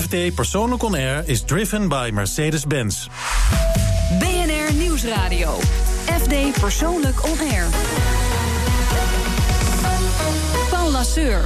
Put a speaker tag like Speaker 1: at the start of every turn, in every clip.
Speaker 1: FD Persoonlijk On Air is driven by Mercedes-Benz.
Speaker 2: BNR Nieuwsradio. FD Persoonlijk On Air. Paul Lasseur.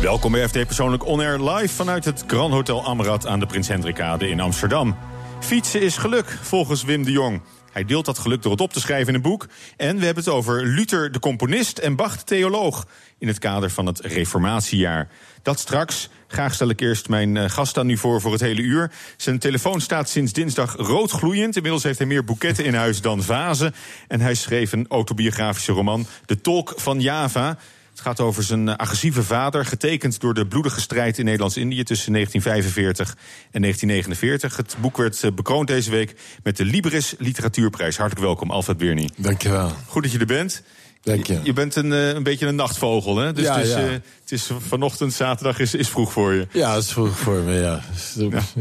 Speaker 3: Welkom bij FD Persoonlijk On Air live vanuit het Grand Hotel Amrad aan de Prins Hendrikade in Amsterdam. Fietsen is geluk, volgens Wim de Jong. Hij deelt dat geluk door het op te schrijven in een boek. En we hebben het over Luther de componist en Bach de theoloog... in het kader van het reformatiejaar. Dat straks. Graag stel ik eerst mijn eh, gast aan u voor voor het hele uur. Zijn telefoon staat sinds dinsdag roodgloeiend. Inmiddels heeft hij meer boeketten in huis dan vazen. En hij schreef een autobiografische roman, De Tolk van Java... Het gaat over zijn eh, agressieve vader, getekend door de bloedige strijd in Nederlands-Indië tussen 1945 en 1949. Het boek werd eh, bekroond deze week met de Libris Literatuurprijs. Hartelijk welkom, Alfred Birny.
Speaker 4: Dankjewel.
Speaker 3: Goed dat je er bent.
Speaker 4: Dank je.
Speaker 3: Je bent een, eh, een beetje een nachtvogel, hè? Dus
Speaker 4: Ja,
Speaker 3: het, is,
Speaker 4: ja.
Speaker 3: eh, het is vanochtend, zaterdag, is, is vroeg voor je.
Speaker 4: Ja, dat is vroeg voor me, ja.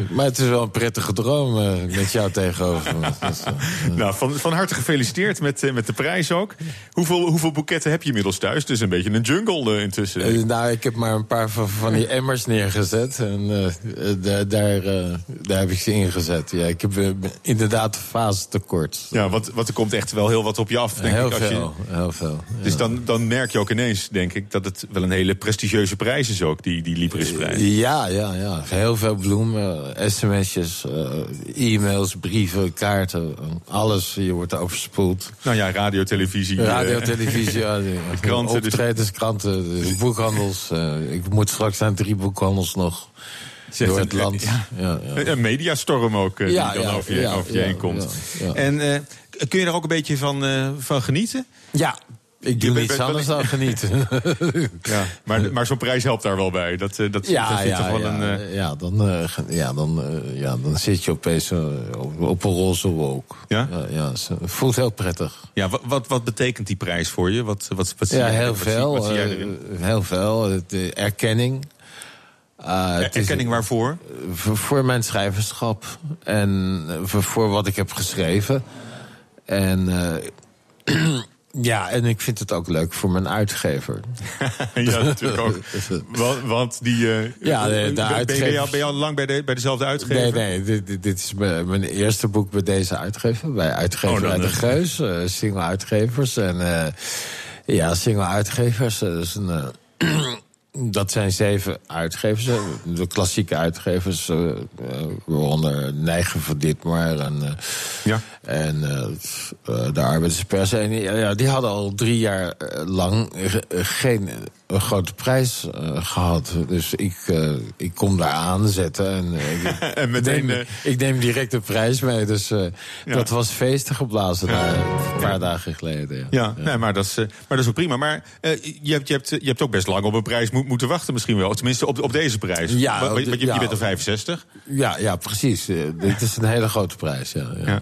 Speaker 4: Maar het is wel een prettige droom eh, met jou tegenover me. Dus,
Speaker 3: Nou, van, van harte gefeliciteerd met, met de prijs ook. Hoeveel, hoeveel boeketten heb je inmiddels thuis? Het is een beetje een jungle intussen.
Speaker 4: nou, ik heb maar een paar van, van die emmers neergezet. En daar, daar, daar heb ik ze ingezet. Ja, ik heb inderdaad fase tekort.
Speaker 3: Ja, want, want er komt echt wel heel wat op je af, denk
Speaker 4: heel
Speaker 3: ik. Als je,
Speaker 4: veel, heel veel.
Speaker 3: Dus
Speaker 4: ja.
Speaker 3: dan, dan merk je ook ineens, denk ik, dat het wel een hele prestigieuze prijs is ook, die, die Librisprijs.
Speaker 4: Ja, ja, ja. Heel veel bloemen, sms'jes, eh, e-mails, brieven, kaarten. Alles. Je wordt overspoeld.
Speaker 3: Nou ja, radio, televisie. eh,
Speaker 4: Radio, televisie, ja, de
Speaker 3: kranten, dus-
Speaker 4: optredens, kranten, de boekhandels. eh, ik moet straks naar drie boekhandels nog
Speaker 3: Zegt
Speaker 4: door
Speaker 3: een-
Speaker 4: het land.
Speaker 3: ja.
Speaker 4: Ja, ja.
Speaker 3: Een mediastorm ook, eh,
Speaker 4: Ja,
Speaker 3: die dan
Speaker 4: ja,
Speaker 3: over je,
Speaker 4: ja,
Speaker 3: over je
Speaker 4: ja,
Speaker 3: heen komt.
Speaker 4: ja, ja.
Speaker 3: En eh, kun je daar ook een beetje van, eh, van genieten?
Speaker 4: Ja, ik doe niets anders dan genieten.
Speaker 3: Ja, maar, maar zo'n prijs helpt daar wel bij. Dat, eh, dat,
Speaker 4: Ja,
Speaker 3: een... eh,
Speaker 4: ja, dan, eh, ja, dan, ja, dan zit je opeens op, op een roze wolk.
Speaker 3: Ja?
Speaker 4: Ja, voelt heel prettig.
Speaker 3: ja, wat, wat, wat betekent die prijs voor je? Wat, wat, wat zie
Speaker 4: Ja, heel veel.
Speaker 3: Zie
Speaker 4: heel veel. De erkenning. Is-
Speaker 3: Erkenning waarvoor?
Speaker 4: voor, voor mijn schrijverschap en voor, voor wat ik heb geschreven. En ja, en ik vind het ook leuk voor mijn uitgever.
Speaker 3: ja, natuurlijk ook. Want, want die... eh,
Speaker 4: Ja, de- de
Speaker 3: ben, ben, je, al- ben je al lang bij, de, bij dezelfde uitgever?
Speaker 4: Nee, nee, dit, is mijn, mijn eerste boek bij deze uitgever. Bij uitgever
Speaker 3: Oh, dan,
Speaker 4: uit de
Speaker 3: eh.
Speaker 4: Geus, eh, single uitgevers. En eh, ja, single uitgevers. eh, dat, is een, eh, dat zijn zeven uitgevers. eh, De klassieke uitgevers, eh, waaronder Neigen van Ditmar en...
Speaker 3: Ja.
Speaker 4: En de arbeiderspers. En ja, die hadden al drie jaar lang geen eh, grote prijs eh, gehad. Dus ik, eh, ik kom daar aanzetten. En, eh, ik,
Speaker 3: En meteen,
Speaker 4: neem, ik neem direct de prijs mee. Dus
Speaker 3: Ja.
Speaker 4: dat was feesten geblazen een paar dagen geleden. Ja.
Speaker 3: Ja, Nee, maar, dat is, maar dat is ook prima. Maar je, hebt, je, hebt, je hebt ook best lang op een prijs moet, moeten wachten misschien wel. Tenminste, op, op deze prijs.
Speaker 4: Ja,
Speaker 3: Want- je, bent er 65.
Speaker 4: Ja, ja, precies. Dit is een hele grote prijs. Ja, ja.
Speaker 3: Ja.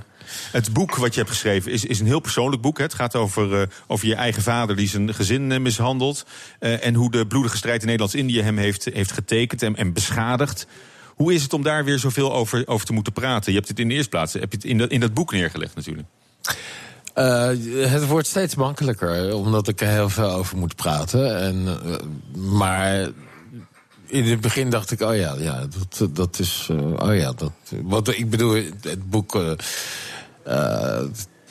Speaker 3: Het boek wat je hebt geschreven is, is een heel persoonlijk boek. Het gaat over, eh, over je eigen vader die zijn gezin eh, mishandelt. eh, en hoe de bloedige strijd in Nederlands-Indië hem heeft, heeft getekend en, en beschadigd. Hoe is het om daar weer zoveel over, over te moeten praten? Je hebt het in de eerste plaats heb je het in, dat, in dat boek neergelegd natuurlijk.
Speaker 4: Het wordt steeds makkelijker, omdat ik er heel veel over moet praten. En, maar in het begin dacht ik, oh ja, ja dat, dat is. eh, oh ja, dat. Wat ik bedoel, het boek. eh, eh,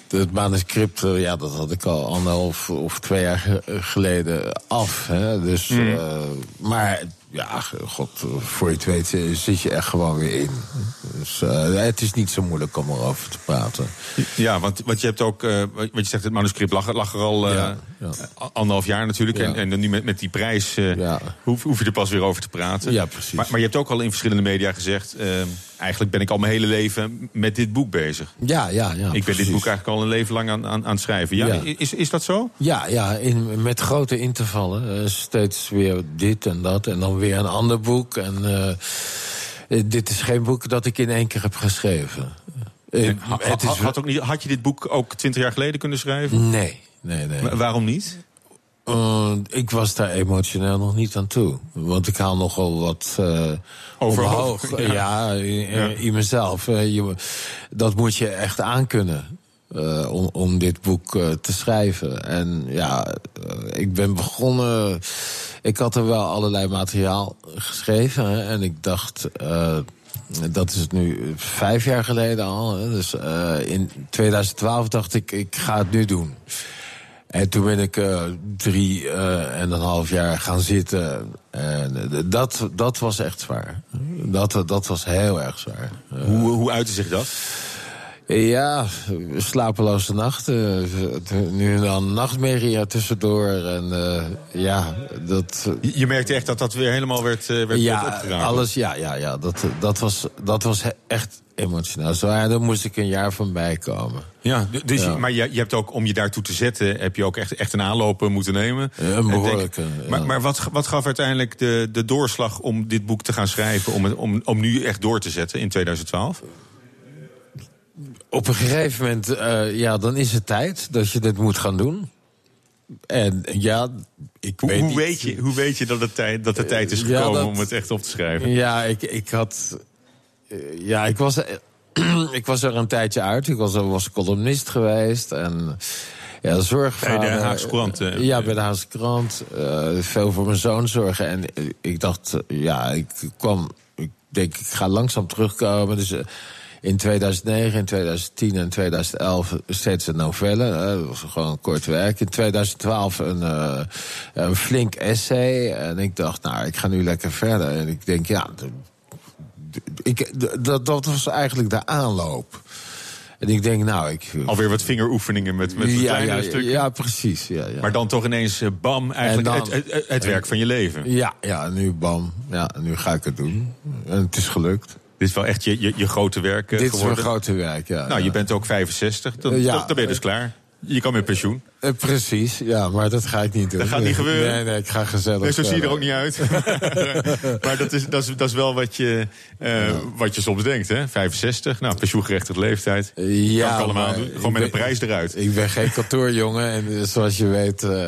Speaker 4: het manuscript, ja, dat had ik al anderhalf of twee jaar ge- geleden af. Hè? Dus, eh, maar ja, god, voor je het weet eh, zit je echt gewoon weer in. Dus eh, het is niet zo moeilijk om erover te praten.
Speaker 3: Ja, want, want je hebt ook, eh, wat je zegt, het manuscript lag, lag er al eh,
Speaker 4: Ja, ja.
Speaker 3: anderhalf jaar natuurlijk.
Speaker 4: Ja.
Speaker 3: En, en dan nu met, met die prijs eh, hoef, hoef je er pas weer over te praten.
Speaker 4: Ja, precies.
Speaker 3: Maar, maar je hebt ook al in verschillende media gezegd... eigenlijk ben ik al mijn hele leven met dit boek bezig.
Speaker 4: Ja, ja, ja.
Speaker 3: ik ben
Speaker 4: precies.
Speaker 3: dit boek eigenlijk al een leven lang aan, aan, aan het schrijven. Ja,
Speaker 4: Ja.
Speaker 3: Is, is dat zo?
Speaker 4: Ja, ja in, met grote intervallen. Eh, steeds weer dit en dat. En dan weer een ander boek. En eh, eh, dit is geen boek dat ik in één keer heb geschreven.
Speaker 3: Ha-
Speaker 4: het is
Speaker 3: ha- had, ook niet, had je dit boek ook twintig jaar geleden kunnen schrijven?
Speaker 4: Nee, nee, nee.
Speaker 3: Maar waarom niet?
Speaker 4: Eh, ik was daar emotioneel nog niet aan toe. Want ik haal nogal wat eh
Speaker 3: Overhoop,
Speaker 4: omhoog.
Speaker 3: ja.
Speaker 4: Ja, in,
Speaker 3: Ja.
Speaker 4: mezelf. Eh, je, dat moet je echt aankunnen. eh, om, om dit boek eh, te schrijven. En ja, eh, ik ben begonnen. Ik had er wel allerlei materiaal geschreven. hè, en ik dacht. eh, dat is het nu vijf jaar geleden al. hè, Dus eh, in 2012 dacht ik, ik ga het nu doen. En toen ben ik eh, drie eh, en een half jaar gaan zitten. En eh, dat, dat was echt zwaar. Dat, dat was heel erg zwaar.
Speaker 3: Hoe, hoe uitte zich dat?
Speaker 4: Ja, slapeloze nachten. Nu en dan nachtmerrie er tussendoor. En eh, ja, dat...
Speaker 3: Je, je merkte echt dat dat weer helemaal werd, werd, werd
Speaker 4: ja, alles, ja, ja, ja. Dat, dat, was, dat was echt emotioneel. Zo, ja, daar moest ik een jaar van bijkomen.
Speaker 3: Ja, dus
Speaker 4: Ja.
Speaker 3: Maar je, je hebt ook, om je daartoe te zetten, heb je ook echt, echt een aanloop moeten nemen.
Speaker 4: Ja, een
Speaker 3: denk- maar
Speaker 4: ja.
Speaker 3: maar wat, wat gaf uiteindelijk de, de doorslag om dit boek te gaan schrijven, om, om, om nu echt door te zetten in 2012?
Speaker 4: Op een gegeven moment, eh, ja, dan is het tijd dat je dit moet gaan doen. En ja, ik
Speaker 3: Hoe,
Speaker 4: weet
Speaker 3: hoe,
Speaker 4: niet-
Speaker 3: weet je, hoe weet je dat, het tijd, dat de tijd is
Speaker 4: ja,
Speaker 3: gekomen
Speaker 4: dat-
Speaker 3: om het echt op te schrijven?
Speaker 4: Ja, ik, ik had. eh, Ja, ik was, ik was er een tijdje uit. Ik was, was columnist geweest. En ja, zorgvader.
Speaker 3: Bij de Haagse eh,
Speaker 4: ja, bij de Haagse Krant. eh, veel voor mijn zoon zorgen. En eh, ik dacht, eh, ja, ik kwam. Ik denk, ik ga langzaam terugkomen. Dus. Eh, in 2009, in 2010 en 2011 steeds een novelle. eh, Dat was gewoon kort werk. In 2012 een, eh, een flink essay. En ik dacht, nou, ik ga nu lekker verder. En ik denk, ja, ik, dat, dat was eigenlijk de aanloop. En ik denk, nou, ik...
Speaker 3: Alweer wat vingeroefeningen met, met
Speaker 4: ja,
Speaker 3: kleinere
Speaker 4: ja,
Speaker 3: stukken.
Speaker 4: ja, precies. Ja, ja.
Speaker 3: Maar dan toch ineens, eh, bam, eigenlijk
Speaker 4: dan-
Speaker 3: het, het, het werk van je leven.
Speaker 4: ja, ja, nu bam. Ja, nu ga ik het doen. En het is gelukt.
Speaker 3: Dit is wel echt je, je, je grote werk eh,
Speaker 4: Dit is
Speaker 3: geworden.
Speaker 4: mijn grote werk, ja.
Speaker 3: Nou,
Speaker 4: ja.
Speaker 3: je bent ook 65, dan,
Speaker 4: Ja.
Speaker 3: dan, dan ben je dus klaar. Je kan met pensioen.
Speaker 4: Eh, precies, ja, maar dat ga ik niet doen.
Speaker 3: Dat gaat niet gebeuren?
Speaker 4: Nee, nee, ik ga gezellig
Speaker 3: Nee, zo zie je er ook niet uit. maar dat is, dat, is, dat is wel wat je, eh, wat je soms denkt, hè? 65, nou, pensioengerechtigde leeftijd.
Speaker 4: Ja,
Speaker 3: kan ik allemaal doen. Gewoon met een prijs eruit.
Speaker 4: Ik ben geen kantoorjongen en eh, zoals je weet, eh,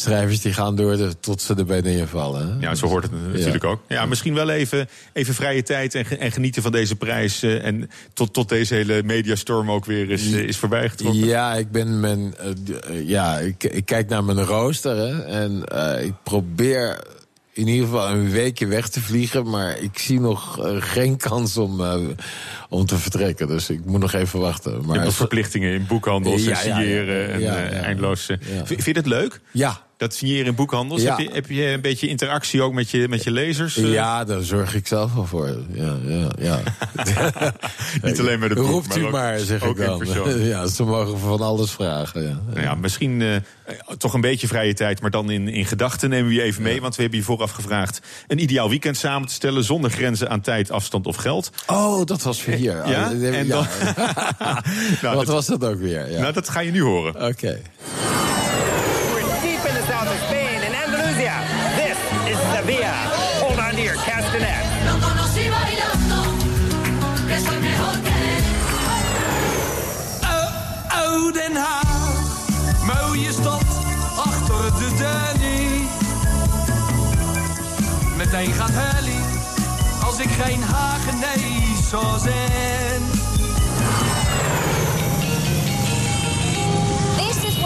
Speaker 4: schrijvers die gaan door de, tot ze erbij neervallen. hè.
Speaker 3: Ja, zo hoort het natuurlijk ook. Ja, misschien wel even, even vrije tijd en, en genieten van deze prijs. eh, en tot, tot deze hele mediastorm ook weer is, is voorbij getrokken.
Speaker 4: Ja, ik ben mijn. eh, eh, ja, ik, ik kijk naar mijn rooster hè, en ik probeer in ieder geval een weekje weg te vliegen, maar ik zie nog geen kans om, om te vertrekken. Dus ik moet nog even wachten. Maar
Speaker 3: verplichtingen in boekhandels
Speaker 4: Ja,
Speaker 3: en
Speaker 4: ja, ja,
Speaker 3: signeren en eindeloos. Vind je het leuk?
Speaker 4: ja,
Speaker 3: Dat signeren in boekhandels?
Speaker 4: Ja.
Speaker 3: Heb, je, heb je een beetje interactie ook met je, met je lezers? eh?
Speaker 4: ja, daar zorg ik zelf wel voor. Ja, ja, ja.
Speaker 3: Niet alleen bij de boek,
Speaker 4: Roept
Speaker 3: maar
Speaker 4: u
Speaker 3: ook-
Speaker 4: maar, zeg
Speaker 3: ook
Speaker 4: ik dan. Ja, ze mogen van alles vragen. Ja.
Speaker 3: Nou ja, misschien eh, toch een beetje vrije tijd, maar dan in, in gedachten nemen we je even mee. Want we hebben je vooraf gevraagd een ideaal weekend samen te stellen... zonder grenzen aan tijd, afstand of geld.
Speaker 4: Oh, dat was voor hier.
Speaker 3: Ja?
Speaker 4: Oh,
Speaker 3: En dan- Nou,
Speaker 4: Wat
Speaker 3: dat,
Speaker 4: was dat ook weer? Ja.
Speaker 3: nou, dat ga je nu horen.
Speaker 4: Oké.
Speaker 5: South of Spain, in Andalusia. This is Sevilla. Hold on to your castanet.
Speaker 6: Oh, oh, Den Haag, mooie stad achter de Danny. Meteen gaat Helly, als ik geen Hagenees zou zijn.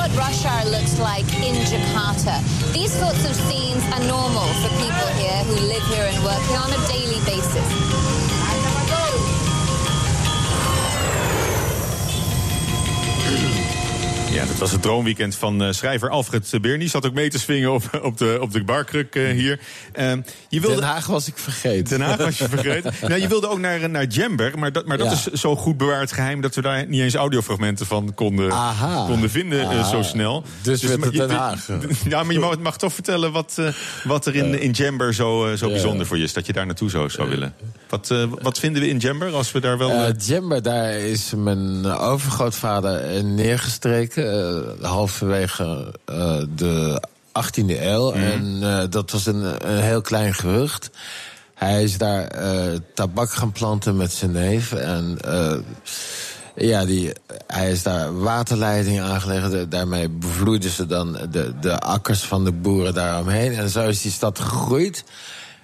Speaker 7: What rush hour looks like in Jakarta. These sorts of scenes are normal for people here who live here and work here on a daily basis.
Speaker 3: Ja, dat was het droomweekend van eh, schrijver Alfred Bernie. Zat ook mee te swingen op, op, de, op de barkruk eh, hier. Ehm, je wilde...
Speaker 4: Den Haag was ik vergeten.
Speaker 3: Den Haag was je vergeten. nou, je wilde ook naar, naar Jamber, maar dat, maar dat
Speaker 4: Ja.
Speaker 3: is zo goed bewaard geheim... dat we daar niet eens audiofragmenten van konden,
Speaker 4: Aha.
Speaker 3: konden vinden eh,
Speaker 4: Ah.
Speaker 3: zo snel.
Speaker 4: Dus
Speaker 3: je-
Speaker 4: Den Haag.
Speaker 3: Ja, maar je mag, mag toch vertellen wat, eh, wat er in, in Jamber zo, eh, zo bijzonder voor je is... dat je daar naarte zou, zou willen. Wat, eh, wat vinden we in Jamber als we daar wel...
Speaker 4: Eh
Speaker 3: eh,
Speaker 4: Djember, daar is mijn overgrootvader eh, neergestreken. Eh, halverwege eh, de 18e eeuw. En eh, dat was een, een heel klein gerucht. Hij is daar tabak gaan planten met zijn neef. En ja, die, hij is daar waterleidingen aangelegd. Da- Daarmee bevloeiden ze dan de, de akkers van de boeren daaromheen. En zo is die stad gegroeid.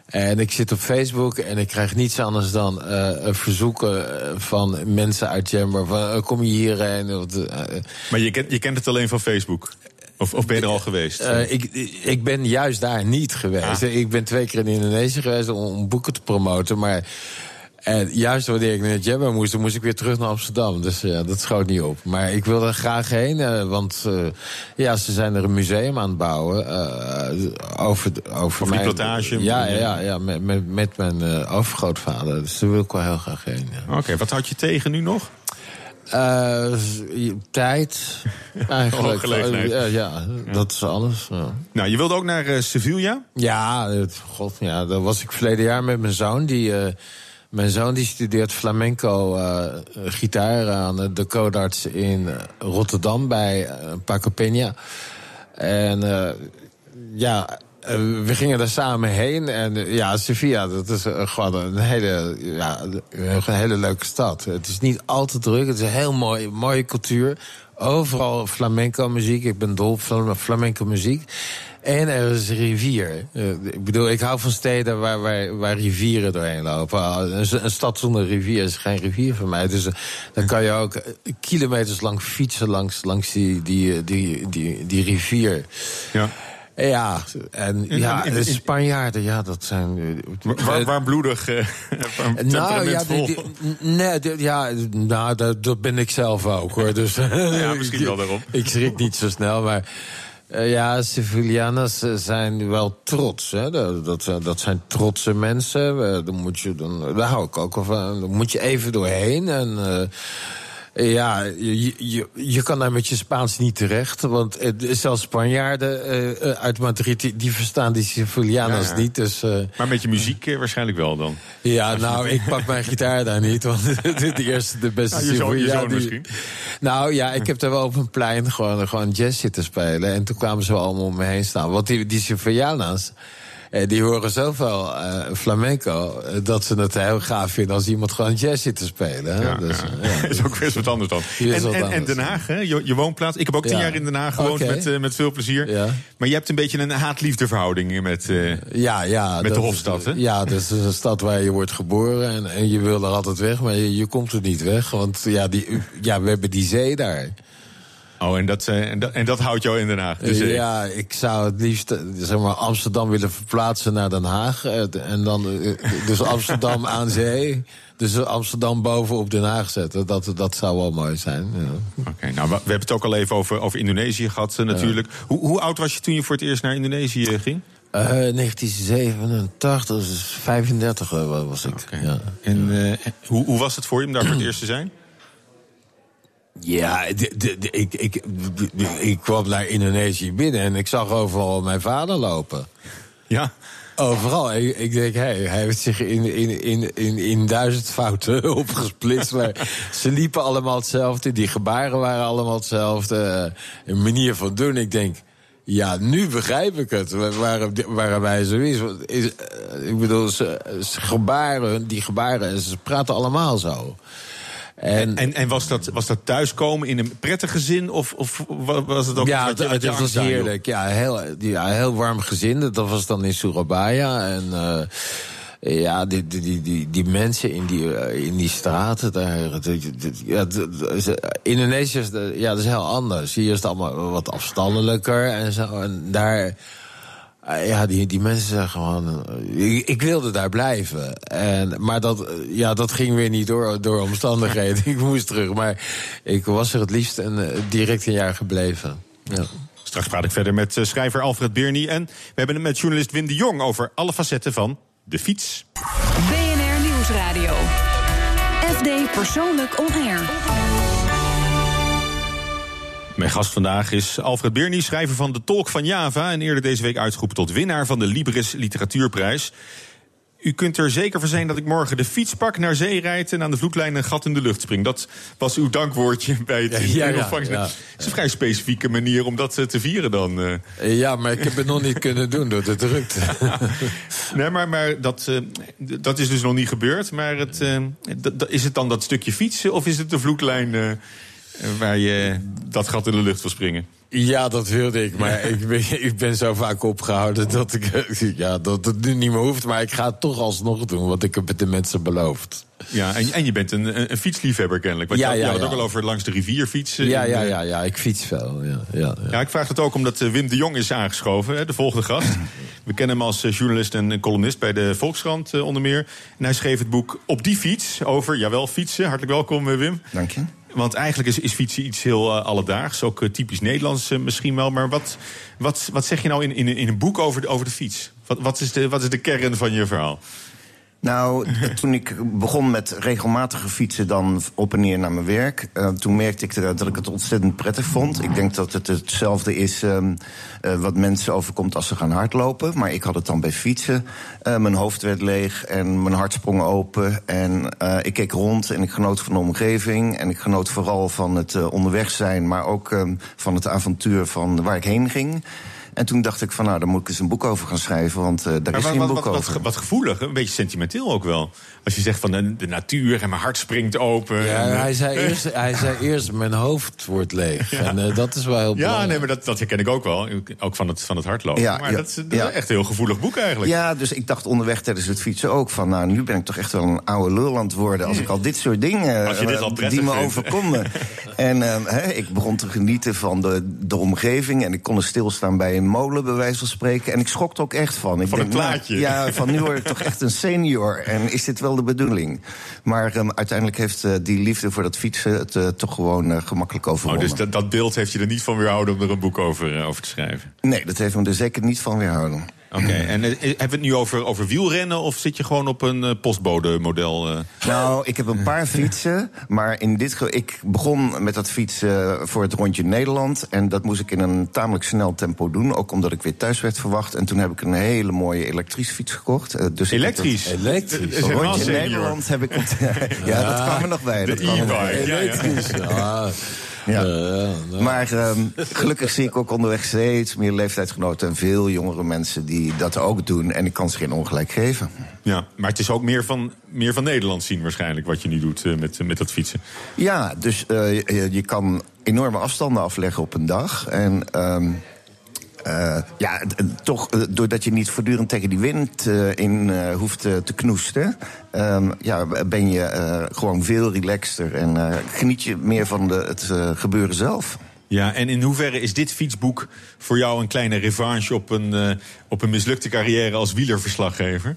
Speaker 4: En ik zit op Facebook en ik krijg niets anders dan eh, verzoeken eh, van mensen uit Jammer. Van, eh, kom je hierheen?
Speaker 3: Maar je kent, je kent het alleen van Facebook? Of, of ben je er al geweest?
Speaker 4: ik, ik ben juist daar niet geweest.
Speaker 3: Ah.
Speaker 4: Ik ben twee keer in Indonesië geweest om, om boeken te promoten. Maar en juist wanneer ik naar Jammer moest, dan moest ik weer terug naar Amsterdam. Dus ja, dat schoot niet op. Maar ik wil er graag heen, eh, want eh, ja, ze zijn er een museum aan het bouwen. eh, over, over, mijn-
Speaker 3: plantage.
Speaker 4: Ja, ja, ja met, met, met mijn overgrootvader. Dus daar wil ik wel heel graag heen. Ja.
Speaker 3: Oké, wat houd je tegen nu nog?
Speaker 4: Tijd, eigenlijk. Eh, ja, dat is alles. Ja.
Speaker 3: Nou, je wilde ook naar eh, Sevilla?
Speaker 4: Ja, het- god, ja, daar was ik verleden jaar met mijn zoon. Die, mijn zoon die studeert flamenco eh, gitaar aan de Codarts in Rotterdam bij eh, Paco Peña. En eh, ja, we gingen daar samen heen. En ja, Sevilla, dat is gewoon een hele, ja, een hele leuke stad. Het is niet al te druk, het is een heel mooi, mooie cultuur. Overal flamenco muziek. Ik ben dol op flam- flamenco muziek. En er is een rivier. Eh, ik bedoel, ik hou van steden waar, waar, waar rivieren doorheen lopen. Een, een stad zonder rivier is geen rivier voor mij. Dus eh, dan kan je ook eh, kilometers lang fietsen langs, langs die, die, die, die, die rivier.
Speaker 3: Ja.
Speaker 4: Ja, en ja, de Spanjaarden, ja, dat zijn...
Speaker 3: Waar, warmbloedig, eh,
Speaker 4: nou ja,
Speaker 3: temperamentvol.
Speaker 4: die- die- nee, die- ja, nou, dat, dat ben ik zelf ook hoor. Dus,
Speaker 3: Ja, misschien wel daarom.
Speaker 4: ik schrik niet zo snel, maar. Eh, ja, Sevillanas zijn wel trots. Hè? Dat, dat, zijn trotse mensen. Eh, dan moet je, daar hou ik ook van. Dan moet je even doorheen. En eh, ja, je, je, je kan daar met je Spaans niet terecht. Want eh, zelfs Spanjaarden eh, eh, uit Madrid, die, die verstaan die
Speaker 3: Ja, ja.
Speaker 4: niet. Dus,
Speaker 3: Maar met je muziek waarschijnlijk wel dan.
Speaker 4: ja, nou, ik pak mijn gitaar daar niet, want de eerste, de beste
Speaker 3: Ja, je zoon- je
Speaker 4: Sylvia,
Speaker 3: zoon
Speaker 4: die-
Speaker 3: misschien.
Speaker 4: Nou ja, ik heb daar wel op een plein gewoon, gewoon jazz zitten spelen. En toen kwamen ze wel allemaal om me heen staan. Want die, die die horen zoveel eh, flamenco... eh, dat ze het heel gaaf vinden als iemand gewoon jazz zit te spelen.
Speaker 3: Ja,
Speaker 4: dus,
Speaker 3: ja.
Speaker 4: eh,
Speaker 3: is ook weer eens wat anders dan. En, en. Den Haag, hè? Je, je woonplaats. Ik heb ook tien
Speaker 4: Ja.
Speaker 3: jaar in Den Haag gewoond met, eh, met veel plezier. Maar je hebt een beetje een haat-liefde verhouding met... eh,
Speaker 4: Ja, ja.
Speaker 3: Met de Hofstad, hè?
Speaker 4: Ja, dat is een stad waar je wordt geboren. En, en je wil er altijd weg, maar je, je komt er niet weg. Want ja, die, ja, we hebben die zee daar.
Speaker 3: Oh, en dat, eh, en, dat, en dat houdt jou in Den Haag. Dus, eh,
Speaker 4: ja, ik zou het liefst eh, zeg maar, Amsterdam willen verplaatsen naar Den Haag. En dan dus Amsterdam aan zee. Dus Amsterdam bovenop Den Haag zetten. Dat, dat zou wel mooi zijn. Ja.
Speaker 3: Oké, nou, we hebben het ook al even over, over Indonesië gehad eh, natuurlijk. Hoe, hoe oud was je toen je voor het eerst naar Indonesië ging?
Speaker 4: Eh, 1987, dus 35 eh, was ik. Ja.
Speaker 3: En hoe, hoe was het voor je om daar voor het eerst te zijn?
Speaker 4: Ja, de- de- de- ik, ik, ik kwam naar Indonesië binnen en ik zag overal mijn vader lopen.
Speaker 3: Ja.
Speaker 4: Overal. Ik, ik denk, hey, hij heeft zich in, in, in, in, in duizend fouten opgesplitst. Maar ze liepen allemaal hetzelfde. Die gebaren waren allemaal hetzelfde. Een manier van doen. Ik denk, ja, nu begrijp ik het. Waarom, waarom hij zo is. Is eh, ik bedoel, ze, ze gebaren, die gebaren, ze praten allemaal zo. En,
Speaker 3: En, en was, dat, was dat thuiskomen in een prettige zin? Of, of wa- was het ook
Speaker 4: ja, het, het was heerlijk. Ja, heel, ja, heel warm gezin. Dat was dan in Surabaya. En eh, ja, die, die, die, die, mensen in die, eh, in die straten daar. Ja, Indonesië is, de- ja, dat is heel anders. Hier is het allemaal wat afstandelijker en zo. En daar. Eh, Ja, die, die mensen zijn gewoon. eh, Ik, ik wilde daar blijven. En, maar dat, eh, ja, dat ging weer niet door, door omstandigheden. ik moest terug. Maar ik was er het liefst en eh, direct een jaar gebleven. Ja.
Speaker 3: Straks praat ik verder met schrijver Alfred Birny. En we hebben het met journalist Wim de Jong over alle facetten van de fiets.
Speaker 2: BNR Nieuwsradio. FD Persoonlijk On Air.
Speaker 3: Mijn gast vandaag is Alfred Birny, schrijver van De Tolk van Java... en eerder deze week uitgeroepen tot winnaar van de Libris Literatuurprijs. U kunt er zeker van zijn dat ik morgen de fiets pak, naar zee rijd... en aan de vloedlijn een gat in de lucht spring. Dat was uw dankwoordje bij het
Speaker 4: Ja, ja, ja,
Speaker 3: ontvangst.
Speaker 4: ja.
Speaker 3: Het is een vrij specifieke manier om dat eh, te vieren dan. eh.
Speaker 4: Ja, maar ik heb het nog niet kunnen doen door de drukte.
Speaker 3: Nee, maar, maar dat, eh, dat is dus nog niet gebeurd. Maar het, eh, is het dan dat stukje fietsen of is het de vloedlijn... waar je dat gat in de lucht wil springen?
Speaker 4: Ja, dat wilde ik. Maar ik, ben, ik ben zo vaak opgehouden dat, ik, ja, dat het nu niet meer hoeft. Maar ik ga het toch alsnog doen, wat ik heb de mensen beloofd.
Speaker 3: Ja, en, en je bent een, een- een fietsliefhebber kennelijk. Want
Speaker 4: Ja,
Speaker 3: je,
Speaker 4: ja,
Speaker 3: had
Speaker 4: ja.
Speaker 3: het ook al over langs de rivier fietsen.
Speaker 4: Ja, ja, ja, ja, ik fiets veel. Ja, ja, ja.
Speaker 3: Ja, ik vraag het ook omdat eh, Wim de Jong is aangeschoven, hè, de volgende gast. We kennen hem als eh, journalist en columnist bij de Volkskrant eh, onder meer. En hij schreef het boek Op die fiets over, jawel, fietsen. Hartelijk welkom, Wim.
Speaker 8: Dank je.
Speaker 3: Want eigenlijk is, is fietsen iets heel eh, alledaags, ook eh, typisch Nederlands eh, misschien wel. Maar wat, wat, wat zeg je nou in, in, in een boek over de, over de fiets? Wat, wat, is de, wat is de kern van je verhaal?
Speaker 8: Nou, toen ik begon met regelmatige fietsen dan op en neer naar mijn werk... eh, toen merkte ik dat ik het ontzettend prettig vond. Ik denk dat het hetzelfde is ehm, eh, wat mensen overkomt als ze gaan hardlopen. Maar ik had het dan bij fietsen. Eh, mijn hoofd werd leeg en mijn hart sprong open. En ik keek rond en ik genoot van de omgeving. En ik genoot vooral van het onderweg zijn... maar ook ehm, van het avontuur van waar ik heen ging... En toen dacht ik van, nou, daar moet ik eens een boek over gaan schrijven, want eh, daar
Speaker 3: Maar
Speaker 8: is
Speaker 3: wat,
Speaker 8: geen
Speaker 3: wat,
Speaker 8: boek
Speaker 3: wat, wat,
Speaker 8: over.
Speaker 3: ge- wat gevoelig, een beetje sentimenteel ook wel. Als je zegt van de, de natuur en mijn hart springt open.
Speaker 4: Ja,
Speaker 3: en, eh,
Speaker 4: hij, zei eerst, hij zei eerst, mijn hoofd wordt leeg. En eh, dat is wel heel
Speaker 3: Ja,
Speaker 4: belangrijk.
Speaker 3: nee, maar dat, dat herken ik ook wel. Ook van het, van het hardlopen.
Speaker 8: Ja,
Speaker 3: maar
Speaker 8: ja,
Speaker 3: dat, is, dat
Speaker 8: ja.
Speaker 3: is echt een heel gevoelig boek eigenlijk.
Speaker 8: Ja, dus ik dacht onderweg tijdens het fietsen ook van... nou, nu ben ik toch echt wel een oude lul aan het worden... als ik al dit soort dingen
Speaker 3: Als je dit
Speaker 8: eh,
Speaker 3: al prettig
Speaker 8: die me overkomen. en eh, hè, ik begon te genieten van de, de omgeving... en ik kon er stilstaan bij een molen, bij wijze van spreken. En ik schrok er ook echt van. Ik
Speaker 3: Van een
Speaker 8: denk, nou,
Speaker 3: plaatje.
Speaker 8: ja, van nu word ik toch echt een senior. En is dit wel de bedoeling? Maar eh, uiteindelijk heeft eh, die liefde voor dat fietsen... het eh, toch gewoon eh, gemakkelijk
Speaker 3: Oh,
Speaker 8: overwonnen.
Speaker 3: dus dat, dat beeld heeft je er niet van weerhouden om er een boek over, over te schrijven.
Speaker 8: Nee, dat heeft me er zeker niet van weerhouden.
Speaker 3: Oké, en eh, hebben we het nu over, over wielrennen of zit je gewoon op een eh, postbode-model? eh?
Speaker 8: Nou, ik heb een paar fietsen. Maar in dit geval, ik begon met dat fietsen voor het rondje Nederland. En dat moest ik in een tamelijk snel tempo doen. Ook omdat ik weer thuis werd verwacht. En toen heb ik een hele mooie elektrische fiets gekocht. Dus
Speaker 3: Elektrisch?
Speaker 4: Elektrisch.
Speaker 8: Rondje. Nederland heb ik ja, dat kwam er nog bij.
Speaker 3: De
Speaker 8: dat kwam er nog bij.
Speaker 3: e-bike.
Speaker 4: Elektrisch. Ja.
Speaker 8: Ja.
Speaker 4: Ja, ja.
Speaker 8: Maar ehm, gelukkig zie ik ook onderweg steeds meer leeftijdsgenoten en veel jongere mensen die dat ook doen. En ik kan ze geen ongelijk geven.
Speaker 3: Ja, maar het is ook meer van, meer van Nederland zien waarschijnlijk... wat je nu doet eh, met, met dat fietsen.
Speaker 8: Ja, dus eh, je, je kan enorme afstanden afleggen op een dag. En ehm, eh, ja, d- toch, eh, doordat je niet voortdurend tegen die wind eh, in eh, hoeft eh, te knoesten... ehm, ja, ben je eh, gewoon veel relaxter en eh, geniet je meer van de, het eh, gebeuren zelf.
Speaker 3: Ja, en in hoeverre is dit fietsboek voor jou een kleine revanche... op een, eh, op een mislukte carrière als wielerverslaggever?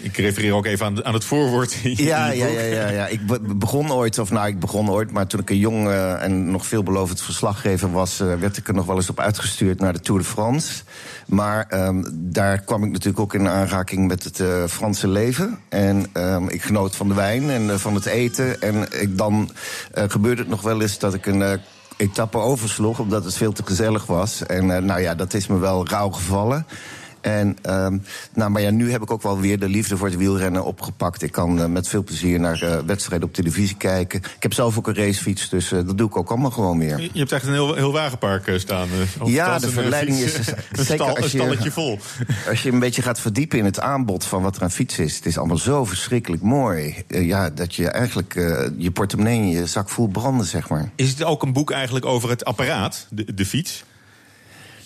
Speaker 3: Ik refereer ook even aan, het voorwoord
Speaker 8: Ja, ja, ja, ja, ja. Ik be- begon ooit, of nou, ik begon ooit, maar toen ik een jong eh, en nog veelbelovend verslaggever was, eh, werd ik er nog wel eens op uitgestuurd naar de Tour de France. Maar ehm, daar kwam ik natuurlijk ook in aanraking met het eh, Franse leven. En ehm, ik genoot van de wijn en van het eten. En ik, dan gebeurde het nog wel eens dat ik een. etappe oversloeg, omdat het veel te gezellig was. En nou ja, dat is me wel rauw gevallen. En, ehm, nou, maar ja, nu heb ik ook wel weer de liefde voor het wielrennen opgepakt. Ik kan eh, met veel plezier naar eh, wedstrijden op televisie kijken. Ik heb zelf ook een racefiets, dus eh, dat doe ik ook allemaal gewoon weer.
Speaker 3: Je hebt echt een heel, heel wagenpark staan.
Speaker 8: Ja, de
Speaker 3: een,
Speaker 8: verleiding
Speaker 3: fiets,
Speaker 8: is- zeker
Speaker 3: een, stal,
Speaker 8: als
Speaker 3: een
Speaker 8: je-
Speaker 3: stalletje vol.
Speaker 8: Als je een beetje gaat verdiepen in het aanbod van wat er aan fietsen is... het is allemaal zo verschrikkelijk mooi. ja, dat je eigenlijk je portemonnee en je zak voelt branden, zeg maar.
Speaker 3: Is het ook een boek eigenlijk over het apparaat, de, de fiets?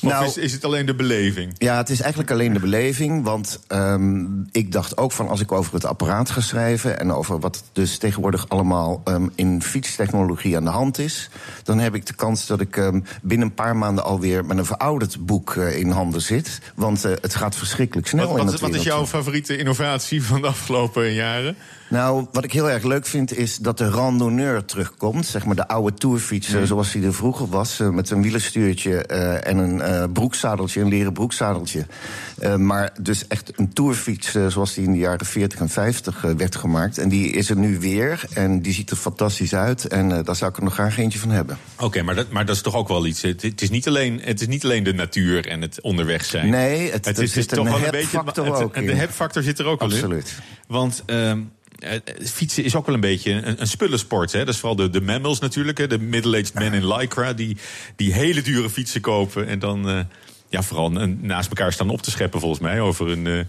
Speaker 3: Of
Speaker 8: Nou-
Speaker 3: is, is het alleen de beleving?
Speaker 8: Ja, het is eigenlijk alleen de beleving. Want ehm, ik dacht ook van als ik over het apparaat ga schrijven... en over wat dus tegenwoordig allemaal ehm, in fietstechnologie aan de hand is... dan heb ik de kans dat ik ehm, binnen een paar maanden alweer... met een verouderd boek eh, in handen zit. Want eh, het gaat verschrikkelijk snel
Speaker 3: Wat,
Speaker 8: in
Speaker 3: wat, is jouw favoriete innovatie van de afgelopen jaren?
Speaker 8: Nou, wat ik heel erg leuk vind is dat de randonneur terugkomt. Zeg maar de oude tourfiets eh, zoals die er vroeger was. eh, met een wielerstuurtje eh, en een eh, broekzadeltje, een leren broekzadeltje. Maar dus echt een tourfiets zoals die in de jaren 40 en 50 eh, werd gemaakt. En die is er nu weer en die ziet er fantastisch uit. En daar zou ik er nog graag eentje van hebben.
Speaker 3: Oké, maar, dat, maar dat is toch ook wel iets. Het, het is niet alleen, het is niet alleen de natuur en het onderweg zijn.
Speaker 8: Nee, het- er
Speaker 3: is,
Speaker 8: zit een heb-factor
Speaker 3: het-
Speaker 8: ook
Speaker 3: De heb-factor zit er ook al in.
Speaker 8: Absoluut.
Speaker 3: Want ehm, eh, fietsen is ook wel een beetje een, een spullensport. Hè? Dat is vooral de, de mammals natuurlijk. Hè? De middle-aged men in Lycra. Die, die hele dure fietsen kopen. En dan, eh, ja, vooral naast elkaar staan op te scheppen, volgens mij, over een, eh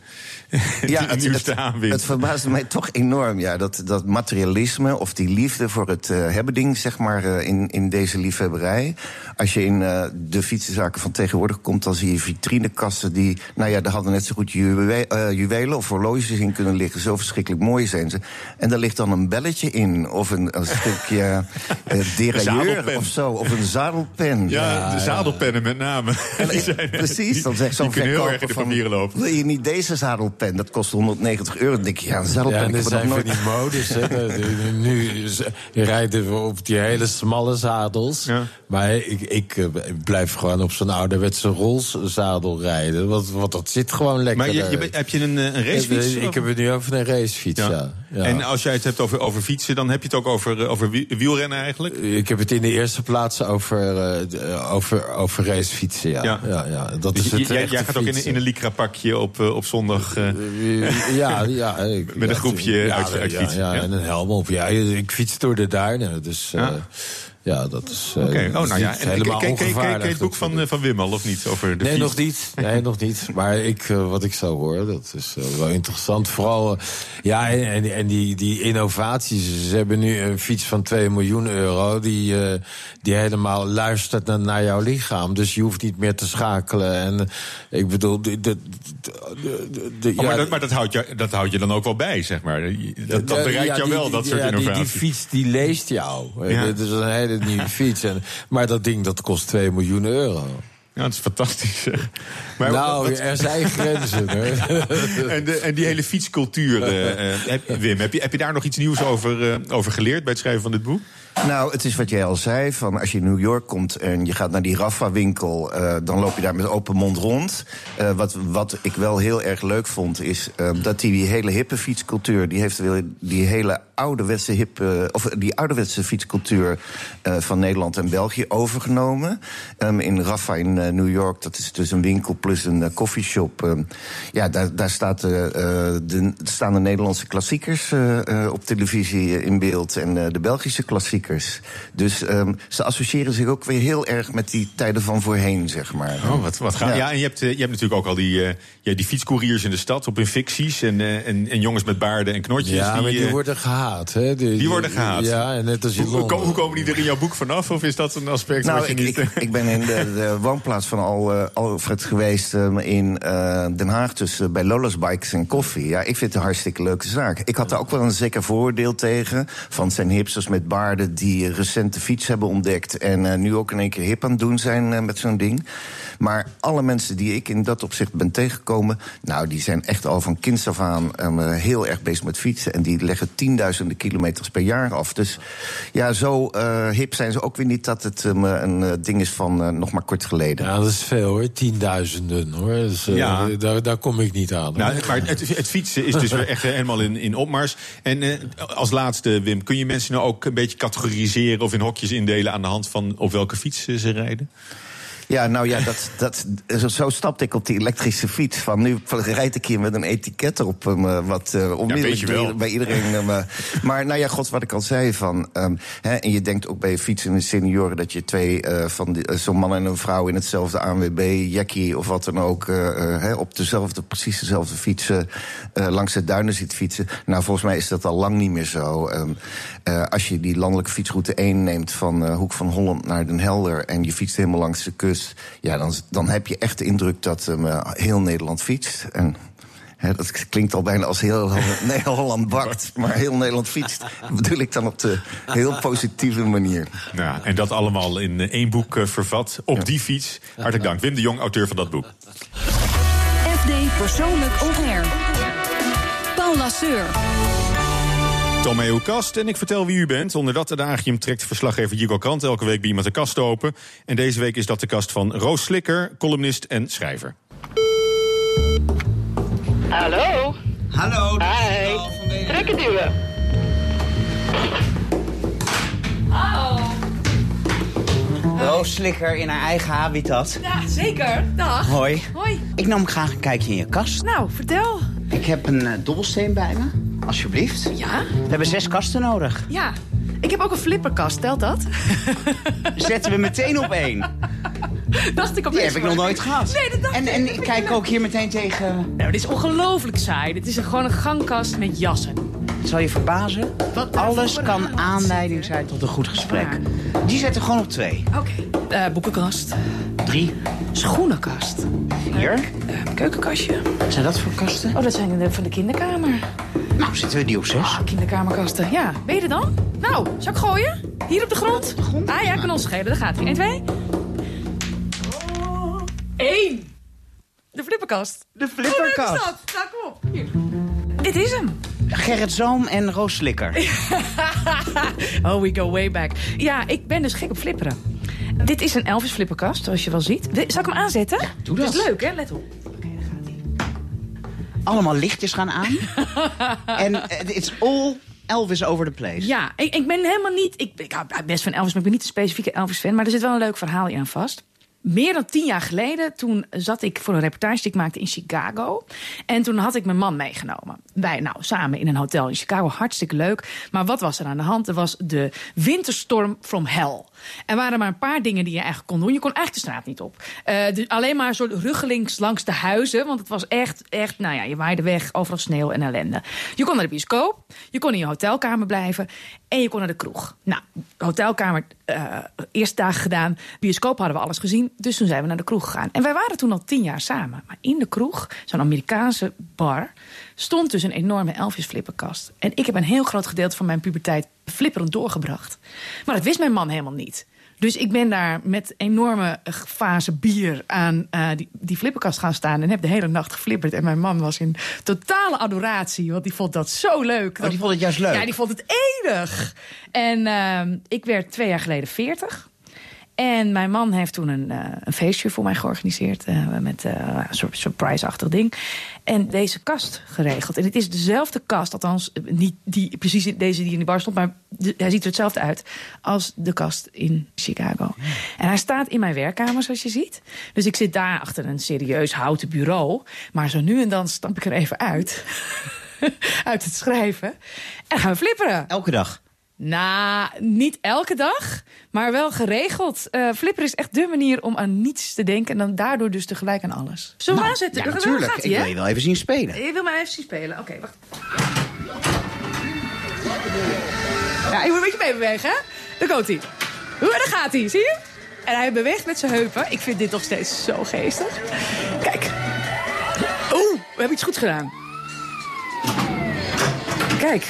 Speaker 8: Ja, het, het, het verbaasde mij toch enorm. Ja, dat, dat materialisme of die liefde voor het eh hebben ding, zeg maar, eh, in, in deze liefhebberij. Als je in eh, de fietsenzaken van tegenwoordig komt, dan zie je vitrinekasten die, nou ja, daar hadden net zo goed juwe- juwelen of horloges in kunnen liggen. Zo verschrikkelijk mooi zijn ze. En daar ligt dan een belletje in, of een, een stukje derailleur of zo, of een zadelpen.
Speaker 3: ja, de zadelpennen met name.
Speaker 8: En
Speaker 3: zijn,
Speaker 8: precies, dan zegt zo'n
Speaker 3: die kunnen heel erg in
Speaker 8: verkoper
Speaker 3: de
Speaker 8: van...
Speaker 3: lopen.
Speaker 8: Wil je niet deze zadelpen? Dat kost 190 euro. Dan denk je, ja,
Speaker 4: en
Speaker 8: ik
Speaker 4: er zijn van
Speaker 8: nooit...
Speaker 4: die modes. Hè. Nu- rijden we op die hele smalle zadels.
Speaker 3: Ja.
Speaker 4: Maar ik, ik eh, blijf gewoon op zo'n ouderwetse rolszadel rijden. Want, want dat zit gewoon lekker.
Speaker 3: Maar je, je, heb je een, eh, een racefiets?
Speaker 4: Ik heb het nu over een racefiets, ja.
Speaker 3: Ja.
Speaker 4: Ja.
Speaker 3: En als jij het hebt over, over fietsen, dan heb je het ook over, eh, over wie- wielrennen eigenlijk?
Speaker 4: Ik heb het in de eerste plaats over, eh, over, over racefietsen, ja.
Speaker 3: Ja.
Speaker 4: ja. Ja, dat
Speaker 3: Dus
Speaker 4: is
Speaker 3: jij,
Speaker 4: het
Speaker 3: jij- gaat ook in, een-
Speaker 4: fietsen.
Speaker 3: in een lycra pakje op, eh, op zondag. eh,
Speaker 4: Eh, Ja, ja. ik-
Speaker 3: Met een groepje
Speaker 4: ja,
Speaker 3: uit-
Speaker 4: ja,
Speaker 3: uit
Speaker 4: ja,
Speaker 3: fietsen,
Speaker 4: Ja,
Speaker 3: ja.
Speaker 4: en een helm op. Ja, ik fiets door de duinen. Dus eh,
Speaker 3: Ja.
Speaker 4: dat is
Speaker 3: Oké,
Speaker 4: dat
Speaker 3: oh nou ja.
Speaker 4: niet
Speaker 3: En,
Speaker 4: helemaal
Speaker 3: ken, je het boek van, eh, van Wim al of niet? Over de
Speaker 4: Nee, nog niet. Nee, nog niet. Maar ik, eh, wat ik zo hoor, dat is wel interessant. Vooral, ja, en, en, die, die innovaties. Ze hebben nu een fiets van 2 miljoen euro... die, die helemaal luistert naar, naar jouw lichaam. Dus je hoeft niet meer te schakelen. En ik bedoel... De, de, de,
Speaker 3: Oh, maar
Speaker 4: ja,
Speaker 3: dat, maar dat, houdt je, dat houdt je dan ook wel bij, zeg maar. Dat, dat bereikt
Speaker 4: ja,
Speaker 3: jou
Speaker 4: die-
Speaker 3: wel,
Speaker 4: die-
Speaker 3: dat soort
Speaker 4: ja, die-
Speaker 3: innovaties.
Speaker 4: Die, fiets die leest jou.
Speaker 3: Ja.
Speaker 4: Het is een hele nieuwe fiets. En, maar dat ding dat kost 2 miljoen euro.
Speaker 3: Ja, dat is fantastisch. zeg. Maar
Speaker 4: nou, er zijn grenzen.
Speaker 3: En, de, en die hele fietscultuur, eh, eh, heb- Wim, heb je, heb je daar nog iets nieuws over, eh, over geleerd bij het schrijven van dit boek?
Speaker 8: Nou, het is wat jij al zei, van als je in New York komt en je gaat naar die Rafa-winkel, eh, dan loop je daar met open mond rond. Eh, wat, wat ik wel heel erg leuk vond, is eh, dat die hele hippe fietscultuur, die heeft die hele ouderwetse hippe, of die ouderwetse fietscultuur van Nederland en België overgenomen. Ehm, in Rafa in New York, dat is dus een winkel plus een koffieshop. Ehm, ja, daar, daar staat, de, staan de Nederlandse klassiekers op televisie in beeld en de Belgische klassiekers. Dus ehm, ze associëren zich ook weer heel erg met die tijden van voorheen, zeg maar.
Speaker 3: Oh, wat, wat gaaf. Ja.
Speaker 8: Ja.
Speaker 3: en je hebt, eh, je hebt natuurlijk ook al die, eh, ja, die fietscouriers in de stad op hun ficties. En, eh, en, en jongens met baarden en knotjes.
Speaker 4: Ja, maar die worden gehaat. Hè? Die,
Speaker 3: worden gehaat?
Speaker 4: Ja, en net als in
Speaker 3: hoe, hoe,
Speaker 4: Londen.
Speaker 3: ko- hoe komen die er in jouw boek vanaf? Of is dat een aspect
Speaker 8: Nou,
Speaker 3: wat je
Speaker 8: ik,
Speaker 3: niet...
Speaker 8: ik, ik ben in de, de woonplaats van Al, eh, Alfred geweest ehm, in eh, Den Haag, dus eh, bij Lola's Bikes en Koffie. Ja, ik vind het een hartstikke leuke zaak. Ik had daar ook wel een zeker vooroordeel tegen. Van zijn hipsters met baarden die recent de fiets hebben ontdekt. En eh, nu ook in één keer hip aan het doen zijn eh, met zo'n ding. Maar alle mensen die ik in dat opzicht ben tegengekomen, nou, die zijn echt al van kinds af aan eh, heel erg bezig met fietsen. En die leggen tienduizenden kilometers per jaar af. Dus ja, zo eh, hip zijn ze ook weer niet dat het een ding is van nog maar kort geleden.
Speaker 4: Ja, dat is veel hoor. Tienduizenden hoor. Dus,
Speaker 3: Ja.
Speaker 4: daar, daar kom ik niet aan.
Speaker 3: Nou, maar het, het fietsen is dus weer echt helemaal in, in opmars. En eh, als laatste, Wim, kun je mensen nou ook een beetje categoriseren of in hokjes indelen aan de hand van op welke fiets ze rijden?
Speaker 8: Ja, nou ja, dat, dat, zo, zo stapte ik op die elektrische fiets. Van nu rijd ik hier met een etiket erop. eh, wat eh onmiddellijk door- bij iedereen. eh, maar- nou ja, god, wat ik al zei. Van, ehm, hè, en je denkt ook bij fietsen in de senioren dat je twee van zo'n man en een vrouw in hetzelfde ANWB, Jackie of wat dan ook. hè, op dezelfde, precies dezelfde fietsen langs de duinen ziet fietsen. Nou, volgens mij is dat al lang niet meer zo. Ehm, eh, als je die landelijke fietsroute 1 neemt van Hoek van Holland naar Den Helder. en je fietst helemaal langs de kust. Ja, dan, dan heb je echt de indruk dat ehm, eh, heel Nederland fietst. En hè, dat klinkt al bijna als heel, nee, Holland bakt. Maar heel Nederland fietst. Dat bedoel ik dan op de heel positieve manier.
Speaker 3: Nou, en dat allemaal in eh, één boek eh, vervat. Op die fiets. Hartelijk dank. Wim de Jong, auteur van dat boek.
Speaker 2: FD Persoonlijk On Air. Paul Lasseur.
Speaker 3: Tomeo Kast en ik vertel wie u bent. Onder dat adagium trekt verslaggever Jigo Krant elke week bij iemand de kast open. En deze week is dat de kast van Roos Slikker, columnist en schrijver.
Speaker 9: Hallo.
Speaker 10: Hallo.
Speaker 9: Hi. Trekken duwen.
Speaker 10: Roos Slikker in haar eigen habitat.
Speaker 11: Ja, zeker. Dag.
Speaker 10: Hoi.
Speaker 11: Hoi.
Speaker 10: Ik nam graag een kijkje in je kast.
Speaker 11: Nou, vertel.
Speaker 10: Ik heb een eh, dobbelsteen bij me. Alsjeblieft.
Speaker 11: Ja?
Speaker 10: We hebben zes kasten nodig.
Speaker 11: Ja. Ik heb ook een flipperkast, telt dat?
Speaker 10: Zetten we meteen op één.
Speaker 11: Dacht ik
Speaker 10: Die
Speaker 11: opeens.
Speaker 10: heb ik nog nooit gehad.
Speaker 11: Nee, dat dacht
Speaker 10: en,
Speaker 11: ik.
Speaker 10: en ik kijk ook hier meteen tegen...
Speaker 11: Nou, dit is ongelooflijk saai. Dit is gewoon een gangkast met jassen.
Speaker 10: Het zal je verbazen. Alles kan aanleiding zijn tot een goed gesprek. Die zetten we gewoon op twee.
Speaker 11: Oké. Eh, boekenkast.
Speaker 10: Drie.
Speaker 11: Schoenenkast.
Speaker 10: Vier.
Speaker 11: Eh, keukenkastje.
Speaker 10: Wat zijn dat voor kasten?
Speaker 11: Oh, dat zijn de van de kinderkamer.
Speaker 10: Nou, zitten we die op zes.
Speaker 11: Ah, kinderkamerkasten. Ja, ben je er dan? Nou, zou ik gooien? Hier op de grond? Ah ja, kan ons schelen. Daar gaat hij. 1, 2. 1. De flipperkast.
Speaker 10: De
Speaker 11: leuk is
Speaker 10: flipperkast.
Speaker 11: dat? Nou, kom op. Hier. Dit is hem.
Speaker 10: Gerrit Zoom en Roos Slikker.
Speaker 11: oh, we go way back. Ja, ik ben dus gek op flipperen. Dit is een Elvis flipperkast, zoals je wel ziet. Zal ik hem aanzetten? Ja,
Speaker 10: doe dat.
Speaker 11: is leuk, hè? Let op.
Speaker 10: Allemaal lichtjes gaan aan. en eh, it's all Elvis over the place.
Speaker 11: Ja, ik, ik ben helemaal niet... Ik, ik hou best van Elvis, maar ik ben niet een specifieke Elvis-fan. Maar er zit wel een leuk verhaal aan vast. Meer dan tien jaar geleden, toen zat ik voor een reportage die ik maakte in Chicago. En toen had ik mijn man meegenomen. Wij nou samen in een hotel in Chicago, hartstikke leuk. Maar wat was er aan de hand? Er was de winterstorm from hell. Er waren maar een paar dingen die je eigenlijk kon doen. Je kon eigenlijk de straat niet op. Eh, alleen maar een soort ruggelings langs de huizen. Want het was echt, echt, nou ja, je waaide weg, overal sneeuw en ellende. Je kon naar de bioscoop, je kon in je hotelkamer blijven en je kon naar de kroeg. Nou, hotelkamer, eh eerste dagen gedaan. Bioscoop hadden we alles gezien, dus toen zijn we naar de kroeg gegaan. En wij waren toen al tien jaar samen. Maar in de kroeg, zo'n Amerikaanse bar, stond dus een enorme Elvis flipperkast. En ik heb een heel groot gedeelte van mijn puberteit flipperend doorgebracht. Maar dat wist mijn man helemaal niet. Dus ik ben daar met enorme fase bier aan eh, die, die flipperkast gaan staan. En heb de hele nacht geflipperd. En mijn man was in totale adoratie. Want die vond dat zo leuk.
Speaker 10: Oh, die vond het juist leuk?
Speaker 11: Ja, die vond het enig. En ehm, ik werd twee jaar geleden 40. En mijn man heeft toen een, eh, een feestje voor mij georganiseerd. eh, met eh, een soort surprise-achtig ding. En deze kast geregeld. En het is dezelfde kast, althans niet die, precies deze die in de bar stond. Maar hij ziet er hetzelfde uit als de kast in Chicago. En hij staat in mijn werkkamer, zoals je ziet. Dus ik zit daar achter een serieus houten bureau. Maar zo nu en dan stap ik er even uit. uit het schrijven. En gaan we flipperen.
Speaker 10: Elke dag.
Speaker 11: Nou, niet elke dag, maar wel geregeld. Eh flipper is echt de manier om aan niets te denken... en dan daardoor dus tegelijk aan alles. Zullen we
Speaker 10: Nou,
Speaker 11: aanzetten?
Speaker 10: Ja,
Speaker 11: Dan
Speaker 10: natuurlijk.
Speaker 11: gaat
Speaker 10: Ik wil je wel even zien spelen.
Speaker 11: Je wil mij even zien spelen. Oké, wacht. Ja, ik moet een beetje mee bewegen, hè? Daar komt hij. Hoe, daar gaat hij, zie je? En hij beweegt met zijn heupen. Ik vind dit nog steeds zo geestig. Kijk. Oeh, we hebben iets goed gedaan. Kijk.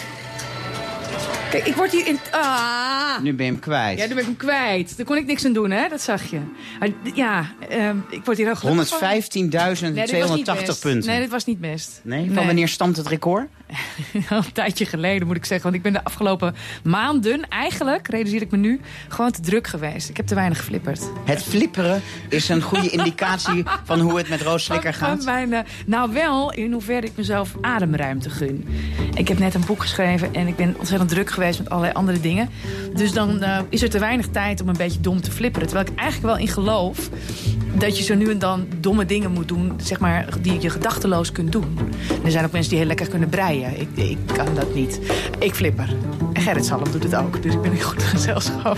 Speaker 11: Kijk, ik word hier in... Ah.
Speaker 10: Nu ben je hem kwijt.
Speaker 11: Ja, nu ben ik hem kwijt. Daar kon ik niks aan doen, hè? Dat zag je. Maar, ja, ehm, ik word hier heel gelukkig van.
Speaker 10: 115.280
Speaker 11: Nee, dit was niet best.
Speaker 10: punten.
Speaker 11: Nee, dit was niet best.
Speaker 10: Nee? Van wanneer stamt het record?
Speaker 11: Een tijdje geleden, moet ik zeggen. Want ik ben de afgelopen maanden, eigenlijk, realiseer ik me nu, gewoon te druk geweest. Ik heb te weinig geflipperd.
Speaker 10: Het flipperen is een goede indicatie van hoe het met Roos Slikker
Speaker 11: Van
Speaker 10: gaat.
Speaker 11: mijn, eh, nou wel, in hoeverre ik mezelf ademruimte gun. Ik heb net een boek geschreven en ik ben ontzettend druk geweest met allerlei andere dingen. Dus dan eh, is er te weinig tijd om een beetje dom te flipperen. Terwijl ik eigenlijk wel in geloof dat je zo nu en dan domme dingen moet doen, zeg maar, die je gedachteloos kunt doen. En er zijn ook mensen die heel lekker kunnen breien. Ik, ik kan dat niet. Ik flipper. En Gerrit Salm doet het ook, dus ik ben in goed gezelschap.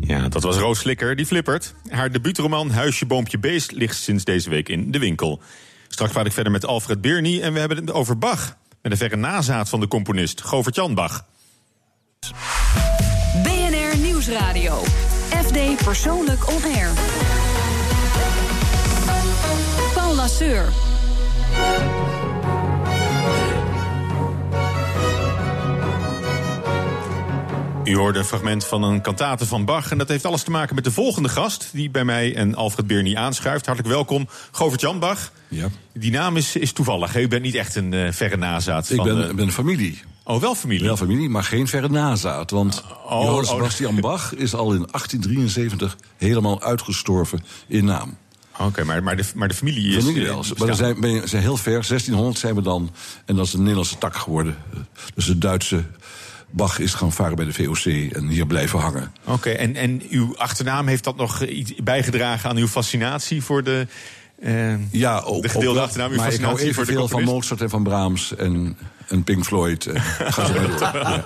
Speaker 3: Ja, dat was Roos Slikker, die flippert. Haar debuutroman Huisje, Boompje, Beest ligt sinds deze week in de winkel. Straks praat ik verder met Alfred Birny en we hebben het over Bach. Met een verre nazaat van de componist Govert-Jan Bach.
Speaker 2: BNR Nieuwsradio. FD Persoonlijk On Air. Paul Lasseur.
Speaker 3: U hoorde een fragment van een kantate van Bach. En dat heeft alles te maken met de volgende gast... die bij mij en Alfred Birny aanschuift. Hartelijk welkom, Govert-Jan Bach.
Speaker 12: Ja.
Speaker 3: Die naam is, is toevallig. hè? U bent niet echt een eh, verre nazaat
Speaker 12: Ik
Speaker 3: van...
Speaker 12: ben, ben familie.
Speaker 3: Oh, wel familie?
Speaker 12: Wel familie, maar geen verre nazaat. Want
Speaker 3: oh,
Speaker 12: Johann
Speaker 3: oh.
Speaker 12: Sebastian Bach is al in 1873 helemaal uitgestorven in naam.
Speaker 3: Oké, maar, maar, de, maar de familie is...
Speaker 12: Familie
Speaker 3: eh,
Speaker 12: wel. Maar we zijn, je- zijn heel ver. 1600 zijn we dan. En dat is een Nederlandse tak geworden. Dus de Duitse Bach is gaan varen bij de VOC en hier blijven hangen.
Speaker 3: Oké, en, en uw achternaam heeft dat nog iets bijgedragen aan uw fascinatie voor de... eh,
Speaker 12: Ja, ook,
Speaker 3: de gedeelde
Speaker 12: ook-
Speaker 3: achternaam, uw
Speaker 12: maar ik hou
Speaker 3: fascinatie voor de
Speaker 12: evenveel van? Mozart en van Brahms. En en Pink Floyd. En, ga zo maar door. Ja.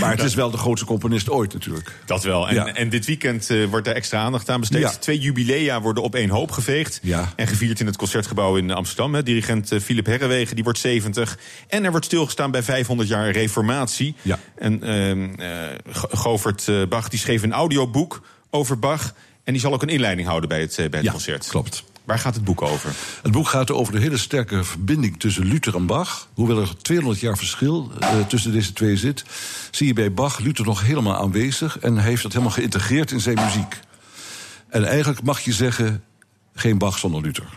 Speaker 12: Maar het is wel de grootste componist ooit natuurlijk.
Speaker 3: Dat wel. En,
Speaker 12: Ja.
Speaker 3: en dit weekend eh, wordt daar extra aandacht aan besteed.
Speaker 12: Ja.
Speaker 3: Twee jubilea worden op één hoop geveegd. En gevierd in het Concertgebouw in Amsterdam. Hè. Dirigent eh, Philip Herrewegen, die wordt 70. En er wordt stilgestaan bij 500 jaar reformatie. En eh, Go- Govert eh, Bach die schreef een audioboek over Bach. En die zal ook een inleiding houden bij het, eh, bij het concert.
Speaker 12: klopt.
Speaker 3: Waar gaat het boek over?
Speaker 12: Het boek gaat over de hele sterke verbinding tussen Luther en Bach. Hoewel er 200 jaar verschil eh, tussen deze twee zit, zie je bij Bach Luther nog helemaal aanwezig. En hij heeft dat helemaal geïntegreerd in zijn muziek. En eigenlijk mag je zeggen: geen Bach zonder Luther.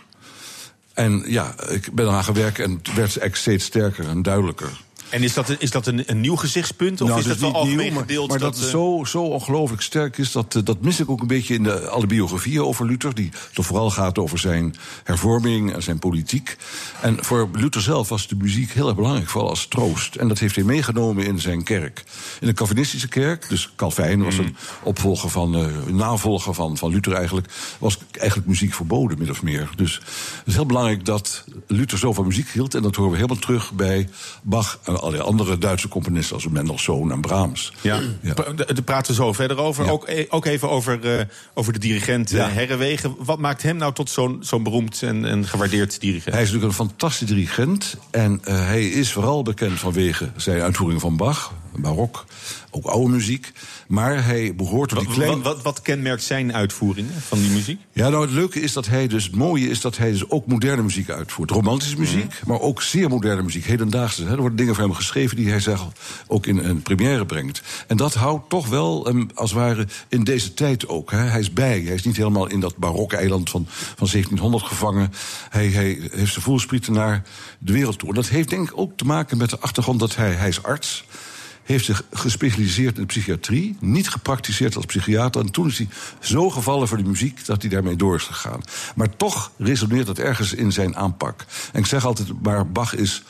Speaker 12: En ja, ik ben eraan gewerkt en het werd steeds sterker en duidelijker.
Speaker 3: En is dat, een- is dat een, een nieuw gezichtspunt? Of
Speaker 12: Nou,
Speaker 3: is
Speaker 12: het
Speaker 3: dat wel algemeen
Speaker 12: nieuw, maar,
Speaker 3: gedeeld?
Speaker 12: Maar dat, het
Speaker 3: eh,
Speaker 12: zo, zo ongelooflijk sterk is, dat, eh, dat mis ik ook een beetje in de, alle biografieën over Luther. Die toch vooral gaat over zijn hervorming en zijn politiek. En voor Luther zelf was de muziek heel erg belangrijk, vooral als troost. En dat heeft hij meegenomen in zijn kerk. In de Calvinistische kerk, dus Calvijn was een opvolger van, eh, een navolger van, van Luther eigenlijk, was eigenlijk muziek verboden, min of meer. Dus het is heel belangrijk dat Luther zo van muziek hield. En dat horen we helemaal terug bij Bach en allerlei andere Duitse componisten, als Mendelssohn en Brahms.
Speaker 3: Ja,
Speaker 12: Ja.
Speaker 3: Daar praten we zo verder over.
Speaker 12: Ja.
Speaker 3: Ook, eh, ook even over, eh, over de dirigent eh,
Speaker 12: Ja.
Speaker 3: Herrewegen. Wat maakt hem nou tot zo'n zo'n beroemd en, en gewaardeerd dirigent?
Speaker 12: Hij is natuurlijk een fantastische dirigent. En hij is vooral bekend vanwege zijn uitvoeringen van Bach, barok, ook oude muziek. Maar hij behoort tot die
Speaker 3: Wat, wat, wat, kenmerkt zijn uitvoeringen van die muziek?
Speaker 12: Ja, nou het leuke is dat hij dus, het mooie is dat hij dus ook moderne muziek uitvoert. Romantische muziek, maar ook zeer moderne muziek, hedendaagse. Hè. Er worden dingen voor hem geschreven die hij zelf ook in een première brengt. En dat houdt toch wel, hem, als het ware, in deze tijd ook. Hè. Hij is bij, hij is niet helemaal in dat barokke eiland van, van 1700 gevangen. Hij, hij heeft zijn voelsprieten naar de wereld toe. En dat heeft denk ik ook te maken met de achtergrond dat hij, hij is arts heeft zich gespecialiseerd in de psychiatrie, niet gepraktiseerd als psychiater. En toen is hij zo gevallen voor de muziek dat hij daarmee door is gegaan. Maar toch resoneert dat ergens in zijn aanpak. En ik zeg altijd, maar Bach is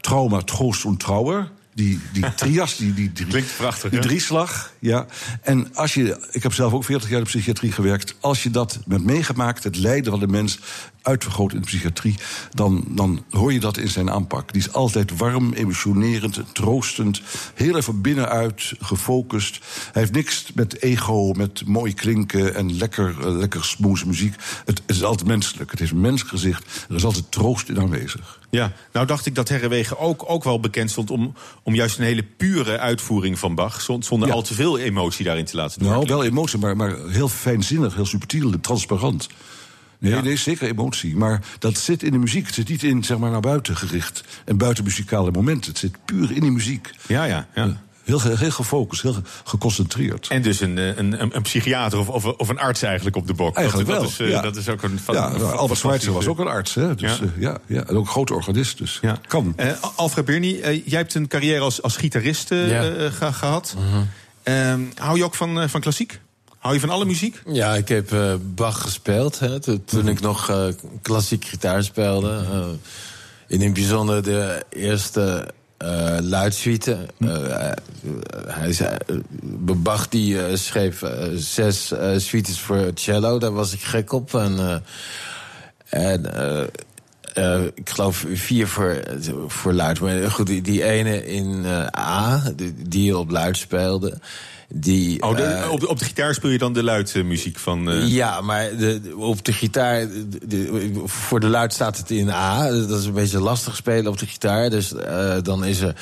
Speaker 12: trauma, troost en trouwer. Die, die trias, die, die, die,
Speaker 3: Klinkt prachtig,
Speaker 12: die drieslag. Ja. En als je, ik heb zelf ook 40 jaar in de psychiatrie gewerkt. Als je dat met meegemaakt, het lijden van de mens uitvergroot in de psychiatrie, dan, dan hoor je dat in zijn aanpak. Die is altijd warm, emotionerend, troostend, heel erg van binnenuit gefocust. Hij heeft niks met ego, met mooi klinken en lekker, eh, lekker smooth muziek. Het, het is altijd menselijk. Het heeft een menselijk gezicht. Er is altijd troost in aanwezig.
Speaker 3: Ja, nou dacht ik dat Herrewegen ook, ook wel bekend stond om, om juist een hele pure uitvoering van Bach, zon- zonder
Speaker 12: Ja.
Speaker 3: al te veel emotie daarin te laten doen.
Speaker 12: Nou, wel emotie, maar, maar heel fijnzinnig, heel subtiel en transparant. Nee,
Speaker 3: Ja.
Speaker 12: nee, zeker emotie. Maar dat zit in de muziek. Het zit niet in, zeg maar, naar buiten gericht. En buiten muzikale momenten. Het zit puur in die muziek.
Speaker 3: Ja, ja, ja.
Speaker 12: Heel, heel gefocust, heel ge- geconcentreerd.
Speaker 3: En dus een, eh, een, een, een psychiater of, of, of een arts eigenlijk op de bok.
Speaker 12: Eigenlijk
Speaker 3: dat,
Speaker 12: wel.
Speaker 3: Dat is, eh,
Speaker 12: ja.
Speaker 3: dat is ook een... van-
Speaker 12: ja, nou, Albert Schweitzer was ook een arts, hè? Dus,
Speaker 3: Ja.
Speaker 12: ja. Ja, ja, en ook een grote organist, dus
Speaker 3: Ja.
Speaker 12: kan.
Speaker 3: Eh, Alfred Birny, eh, jij hebt een carrière als, als gitarist eh,
Speaker 4: Ja.
Speaker 3: eh, ge- gehad. Ehm, hou je ook van, eh, van klassiek? Hou je van alle muziek?
Speaker 4: Ja, ik heb eh, Bach gespeeld hè, to- toen ik nog eh, klassiek gitaar speelde. Eh, in het bijzonder de eerste eh luidsuite. Eh, eh, hij zei, Bach die schreef zes suites voor cello. Daar was ik gek op. En, en ik geloof vier voor, voor luid. Maar goed, die, die ene in A, die, die op luid speelde... Die,
Speaker 3: Oh, de,
Speaker 4: eh,
Speaker 3: op, de, op de gitaar speel je dan de luidmuziek van... eh,
Speaker 4: ja, maar de, op de gitaar, de- voor de luid staat het in A. Dat is een beetje lastig spelen op de gitaar. Dus eh, dan is er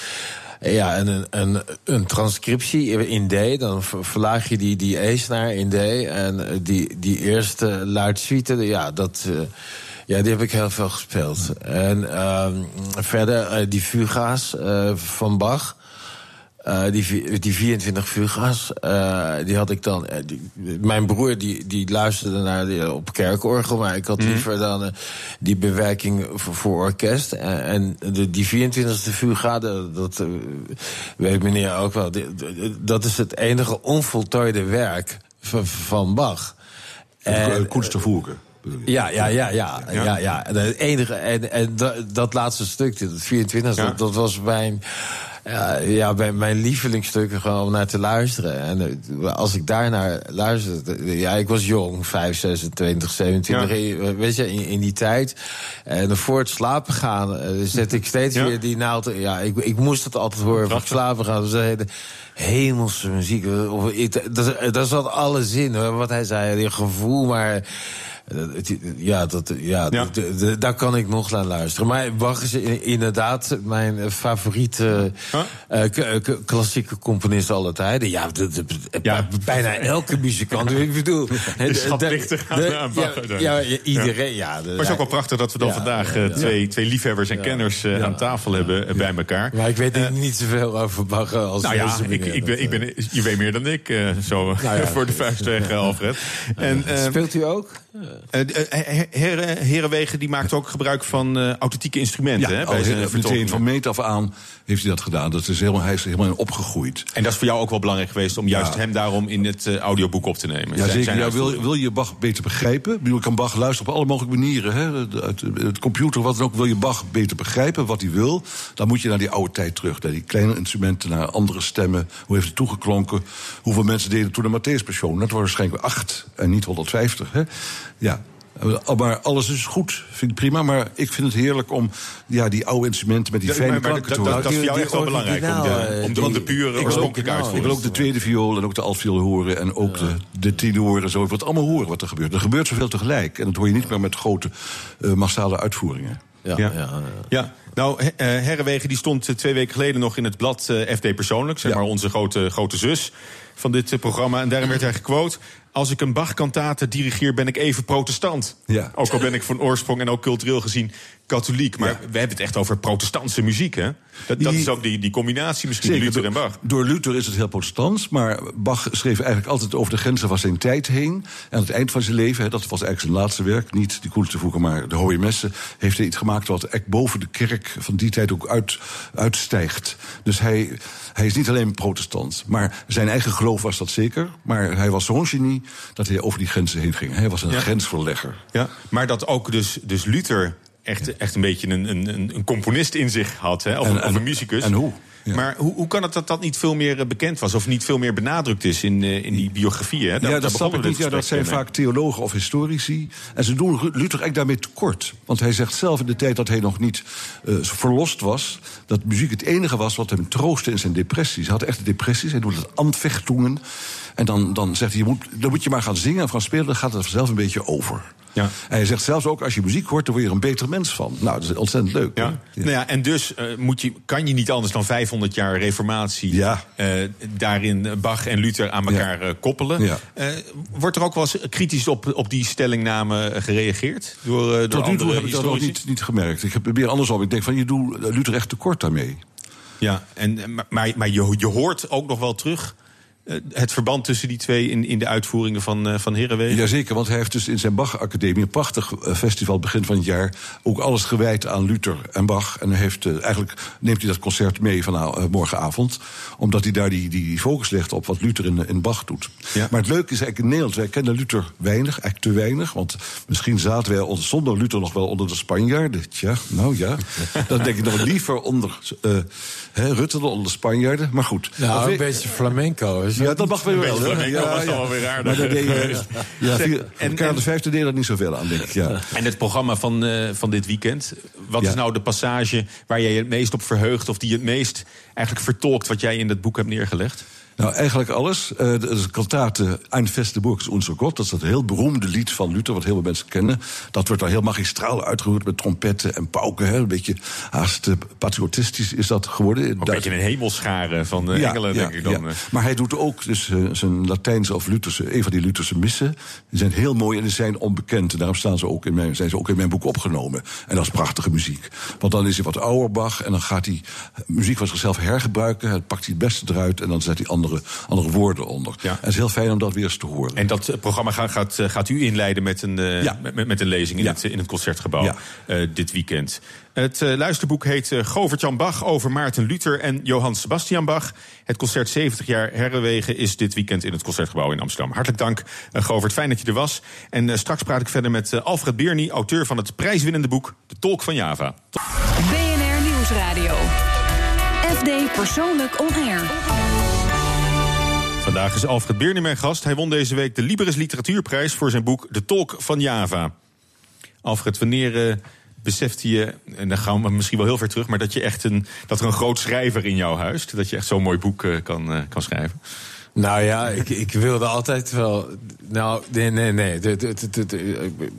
Speaker 4: ja, een, een, een transcriptie in D. Dan ver- verlaag je die, die E-snaar in D. En die, die eerste luidsuite, ja, dat... ja, die heb ik heel veel gespeeld. En ehm, verder die fuga's van Bach... Eh, die, die 24 fuga's, eh, die had ik dan. eh, die- mijn broer die, die luisterde naar die, op kerkorgel, maar ik had liever dan die bewerking voor, voor orkest. En, en de, die 24e fuga, de- dat weet meneer ook wel, die- dat is het enige onvoltooide werk van, van Bach.
Speaker 12: En, Koets te voeren.
Speaker 4: Ja, ja, ja, ja. ja. ja, En Het enige, en, en dat, dat laatste stuk, dat 24,
Speaker 3: Ja.
Speaker 4: dat, dat was mijn. Ja, ja mijn, mijn lievelingsstukken gewoon om naar te luisteren. En eh, als ik daarnaar luisterde... Ja, ik was jong, 5, 26, 27, eh, weet je, in, in die tijd. En voor het slapen gaan eh, zet ik steeds
Speaker 3: Ja.
Speaker 4: weer die naald... Ja, ik, ik moest het altijd horen voor het slapen gaan. Dus hele hemelse muziek. Of, dat, dat zat alles in, hoor, wat hij zei. Die gevoel, maar... eh, Ja, dat, ja,
Speaker 3: Ja.
Speaker 4: daar kan ik nog naar luisteren. Maar Bach is inderdaad mijn eh, favoriete eh, eh, klassieke componist aller tijden. Ja, bijna elke muzikant. Ik bedoel...
Speaker 3: Schatplichtig aan- Bach,
Speaker 4: ja, iedereen, ja.
Speaker 3: Maar het is ook wel prachtig dat we dan vandaag eh, twee, twee liefhebbers en kenners eh, aan tafel hebben eh, bij elkaar.
Speaker 4: Maar ik weet niet zoveel over Bach als
Speaker 3: Nou ja, ik, ik ben, ik ben, je weet meer dan ik, eh, zo
Speaker 4: Nou
Speaker 3: voor de vuist weg, eh, Alfred. En, eh,
Speaker 4: Speelt u ook?
Speaker 3: Eh, eh, Heren, Herenwegen die maakt ook gebruik van eh, authentieke instrumenten
Speaker 12: Ja,
Speaker 3: hè,
Speaker 12: al
Speaker 3: bij zijn
Speaker 12: heel- meteen van meet af aan heeft hij dat gedaan. Dat is helemaal, hij is helemaal in opgegroeid.
Speaker 3: En dat is voor jou ook wel belangrijk geweest om juist
Speaker 12: Ja.
Speaker 3: hem daarom in het audioboek op te nemen.
Speaker 12: Ja,
Speaker 3: Zijn-
Speaker 12: zeker.
Speaker 3: zijn
Speaker 12: Ja, wil, wil je Bach beter begrijpen? Ik bedoel, kan Bach luisteren op alle mogelijke manieren. Hè? De- uit Het computer, wat dan ook. Wil je Bach beter begrijpen, wat hij wil... dan moet je naar die oude tijd terug. Naar die kleine instrumenten, naar andere stemmen. Hoe heeft het toegeklonken? Hoeveel mensen deden toen de Matthäus Passion? Dat waren waarschijnlijk acht en niet 150. Hè? Ja. Maar alles is goed, vind ik prima. Maar ik vind het heerlijk om ja, die oude instrumenten met die
Speaker 3: Ja,
Speaker 12: fijne klanken te
Speaker 3: dat-
Speaker 12: horen.
Speaker 3: dat is voor jou
Speaker 4: Die-
Speaker 3: echt wel belangrijk om de, om de, om de pure
Speaker 4: ik wil
Speaker 3: oorspronkelijke
Speaker 4: ook-
Speaker 12: Ik wil ook de tweede viool en ook de altviool horen. En ook de, de tenor en zo. Ik wil het allemaal horen wat er gebeurt. Er gebeurt zoveel tegelijk. En dat hoor je niet meer met grote eh, massale uitvoeringen.
Speaker 4: Ja,
Speaker 3: Ja.
Speaker 4: ja. ja.
Speaker 3: Ja, nou, eh, Herrewegen die stond eh, twee weken geleden nog in het blad FD Persoonlijk. Zeg
Speaker 12: Ja.
Speaker 3: maar onze grote, grote zus van dit programma. En daarin werd hij gequote... Als ik een Bach-kantate dirigeer, ben ik even protestant.
Speaker 12: Ja.
Speaker 3: Ook al ben ik van oorsprong en ook cultureel gezien katholiek. Maar
Speaker 12: Ja.
Speaker 3: we hebben het echt over protestantse muziek, hè? Dat, is ook die, die combinatie misschien,
Speaker 12: Zeker,
Speaker 3: Luther en Bach.
Speaker 12: Door Luther is het heel protestants, maar Bach schreef eigenlijk altijd over de grenzen van zijn tijd heen. En aan het eind van zijn leven, hè, dat was eigenlijk zijn laatste werk, niet die koele te voegen, maar de Hohe Messen, heeft hij iets gemaakt wat echt boven de kerk van die tijd ook uit, uitstijgt. Dus hij, hij is niet alleen protestant, maar zijn eigen geloof was dat zeker. Maar hij was zo'n genie dat hij over die grenzen heen ging. Hij was een
Speaker 3: Ja.
Speaker 12: grensverlegger.
Speaker 3: Ja, maar dat ook dus, dus Luther echt, echt een beetje een, een, een- componist in zich had, hè? Of,
Speaker 12: En-
Speaker 3: een- of
Speaker 12: en-
Speaker 3: een muzikus.
Speaker 12: en hoe? Ja.
Speaker 3: Maar hoe, hoe kan het dat dat niet veel meer eh, bekend was... of niet veel meer benadrukt is in, eh, in die biografieën?
Speaker 12: Ja, dat snap ik niet. Ja,
Speaker 3: dit
Speaker 12: dat zijn vaak theologen of historici. En ze doen Luther eigenlijk daarmee tekort. Want hij zegt zelf in de tijd dat hij nog niet eh, verlost was... dat muziek het enige was wat hem troostte in zijn depressies. Hij had echt depressies, hij doet het amvechtungen. En dan, dan zegt hij, je moet, dan moet je maar gaan zingen en gaan spelen... dan gaat het vanzelf een beetje over.
Speaker 3: Ja.
Speaker 12: En hij zegt zelfs ook, als je muziek hoort... dan word je er een beter mens van. Nou, dat is ontzettend leuk.
Speaker 3: Ja. Nou ja, en dus eh, moet je, kan je niet anders dan 500 jaar reformatie...
Speaker 12: Ja.
Speaker 3: eh, daarin Bach en Luther aan elkaar eh, koppelen.
Speaker 12: Ja.
Speaker 3: Eh, wordt er ook wel eens kritisch op, op die stellingname eh, gereageerd? Door, eh, door
Speaker 12: Tot nu toe heb ik dat nog niet, niet gemerkt. Ik heb meer andersom. Ik denk van, je doet Luther echt tekort daarmee.
Speaker 3: Ja, en, eh, maar- maar, maar je, je hoort ook nog wel terug... eh, het verband tussen die twee in, in de uitvoeringen van, eh van Herenwegen.
Speaker 12: Jazeker, want hij heeft dus in zijn Bach-academie... een prachtig eh, festival begin van het jaar... ook alles gewijd aan Luther en Bach. En hij heeft, eigenlijk neemt hij dat concert mee van eh, morgenavond... omdat hij daar die, die focus legt op wat Luther in, in Bach doet.
Speaker 3: Ja.
Speaker 12: Maar het leuke is eigenlijk in Nederland... wij kennen Luther weinig, eigenlijk te weinig... want misschien zaten wij ons zonder Luther nog wel onder de Spanjaarden. Tja, nou ja. Dan denk ik nog liever onder eh, hè, Rutte dan onder de Spanjaarden. Maar goed.
Speaker 4: Nou, een beetje flamenco. Is
Speaker 12: ja, dat mag wel.
Speaker 3: beetje
Speaker 12: hè?
Speaker 3: was dan wel weer aardig.
Speaker 12: Maar daar deed je, ja, vier-
Speaker 3: en-
Speaker 12: Karel
Speaker 3: en-
Speaker 12: de Vijfde deed er niet zoveel aan, denk ik. Ja.
Speaker 3: En het programma van, eh, van dit weekend. Wat
Speaker 12: Ja.
Speaker 3: is nou de passage waar jij je het meest op verheugt... of die het meest eigenlijk vertolkt wat jij in het boek hebt neergelegd?
Speaker 12: Nou, eigenlijk alles. Is een kantate Ein feste Burg unser Gott. Dat is dat heel beroemde lied van Luther, wat heel veel mensen kennen. Dat wordt dan heel magistraal uitgevoerd met trompetten en pauken. Hè. Een beetje haast eh, patriotistisch is dat geworden.
Speaker 3: Ook een beetje een hemelschare van eh, engelen, denk ik dan.
Speaker 12: ja. Maar hij doet ook dus, zijn Latijnse of Lutherse, een van die Lutherse missen. Die zijn heel mooi en die zijn onbekend. En daarom staan ze ook in mijn, zijn ze ook in mijn boek opgenomen. En dat is prachtige muziek. Want dan is hij wat ouder Bach en dan gaat hij muziek van zichzelf hergebruiken. Dan pakt hij het beste eruit en dan zet hij andere, andere woorden onder.
Speaker 3: Ja.
Speaker 12: En het is heel fijn om dat weer eens te horen.
Speaker 3: En dat eh, programma gaat, gaat, eh, gaat u inleiden met een, eh,
Speaker 12: Ja.
Speaker 3: met, met- een lezing in,
Speaker 12: Ja.
Speaker 3: het, in het Concertgebouw
Speaker 12: Ja.
Speaker 3: eh, dit weekend. Het eh, luisterboek heet Govert-Jan Bach over Maarten Luther en Johann Sebastian Bach. Het concert 70 jaar Herrenwegen is dit weekend in het Concertgebouw in Amsterdam. Hartelijk dank, Govert. Fijn dat je er was. En straks praat ik verder met Alfred Beerny, auteur van het prijswinnende boek De Tolk van Java.
Speaker 2: BNR Nieuwsradio. FD Persoonlijk On Air.
Speaker 3: Vandaag is Alfred Beerni mijn gast. Hij won deze week de Liberis Literatuurprijs voor zijn boek De Tolk van Java. Alfred, wanneer eh, besefte je, en dan gaan we misschien wel heel ver terug, maar dat, je echt een, dat er een groot schrijver in jou huist? Dat je echt zo'n mooi boek eh, kan, eh, kan schrijven?
Speaker 4: Nou ja, ik, ik wilde altijd wel. Nou, nee, nee, nee.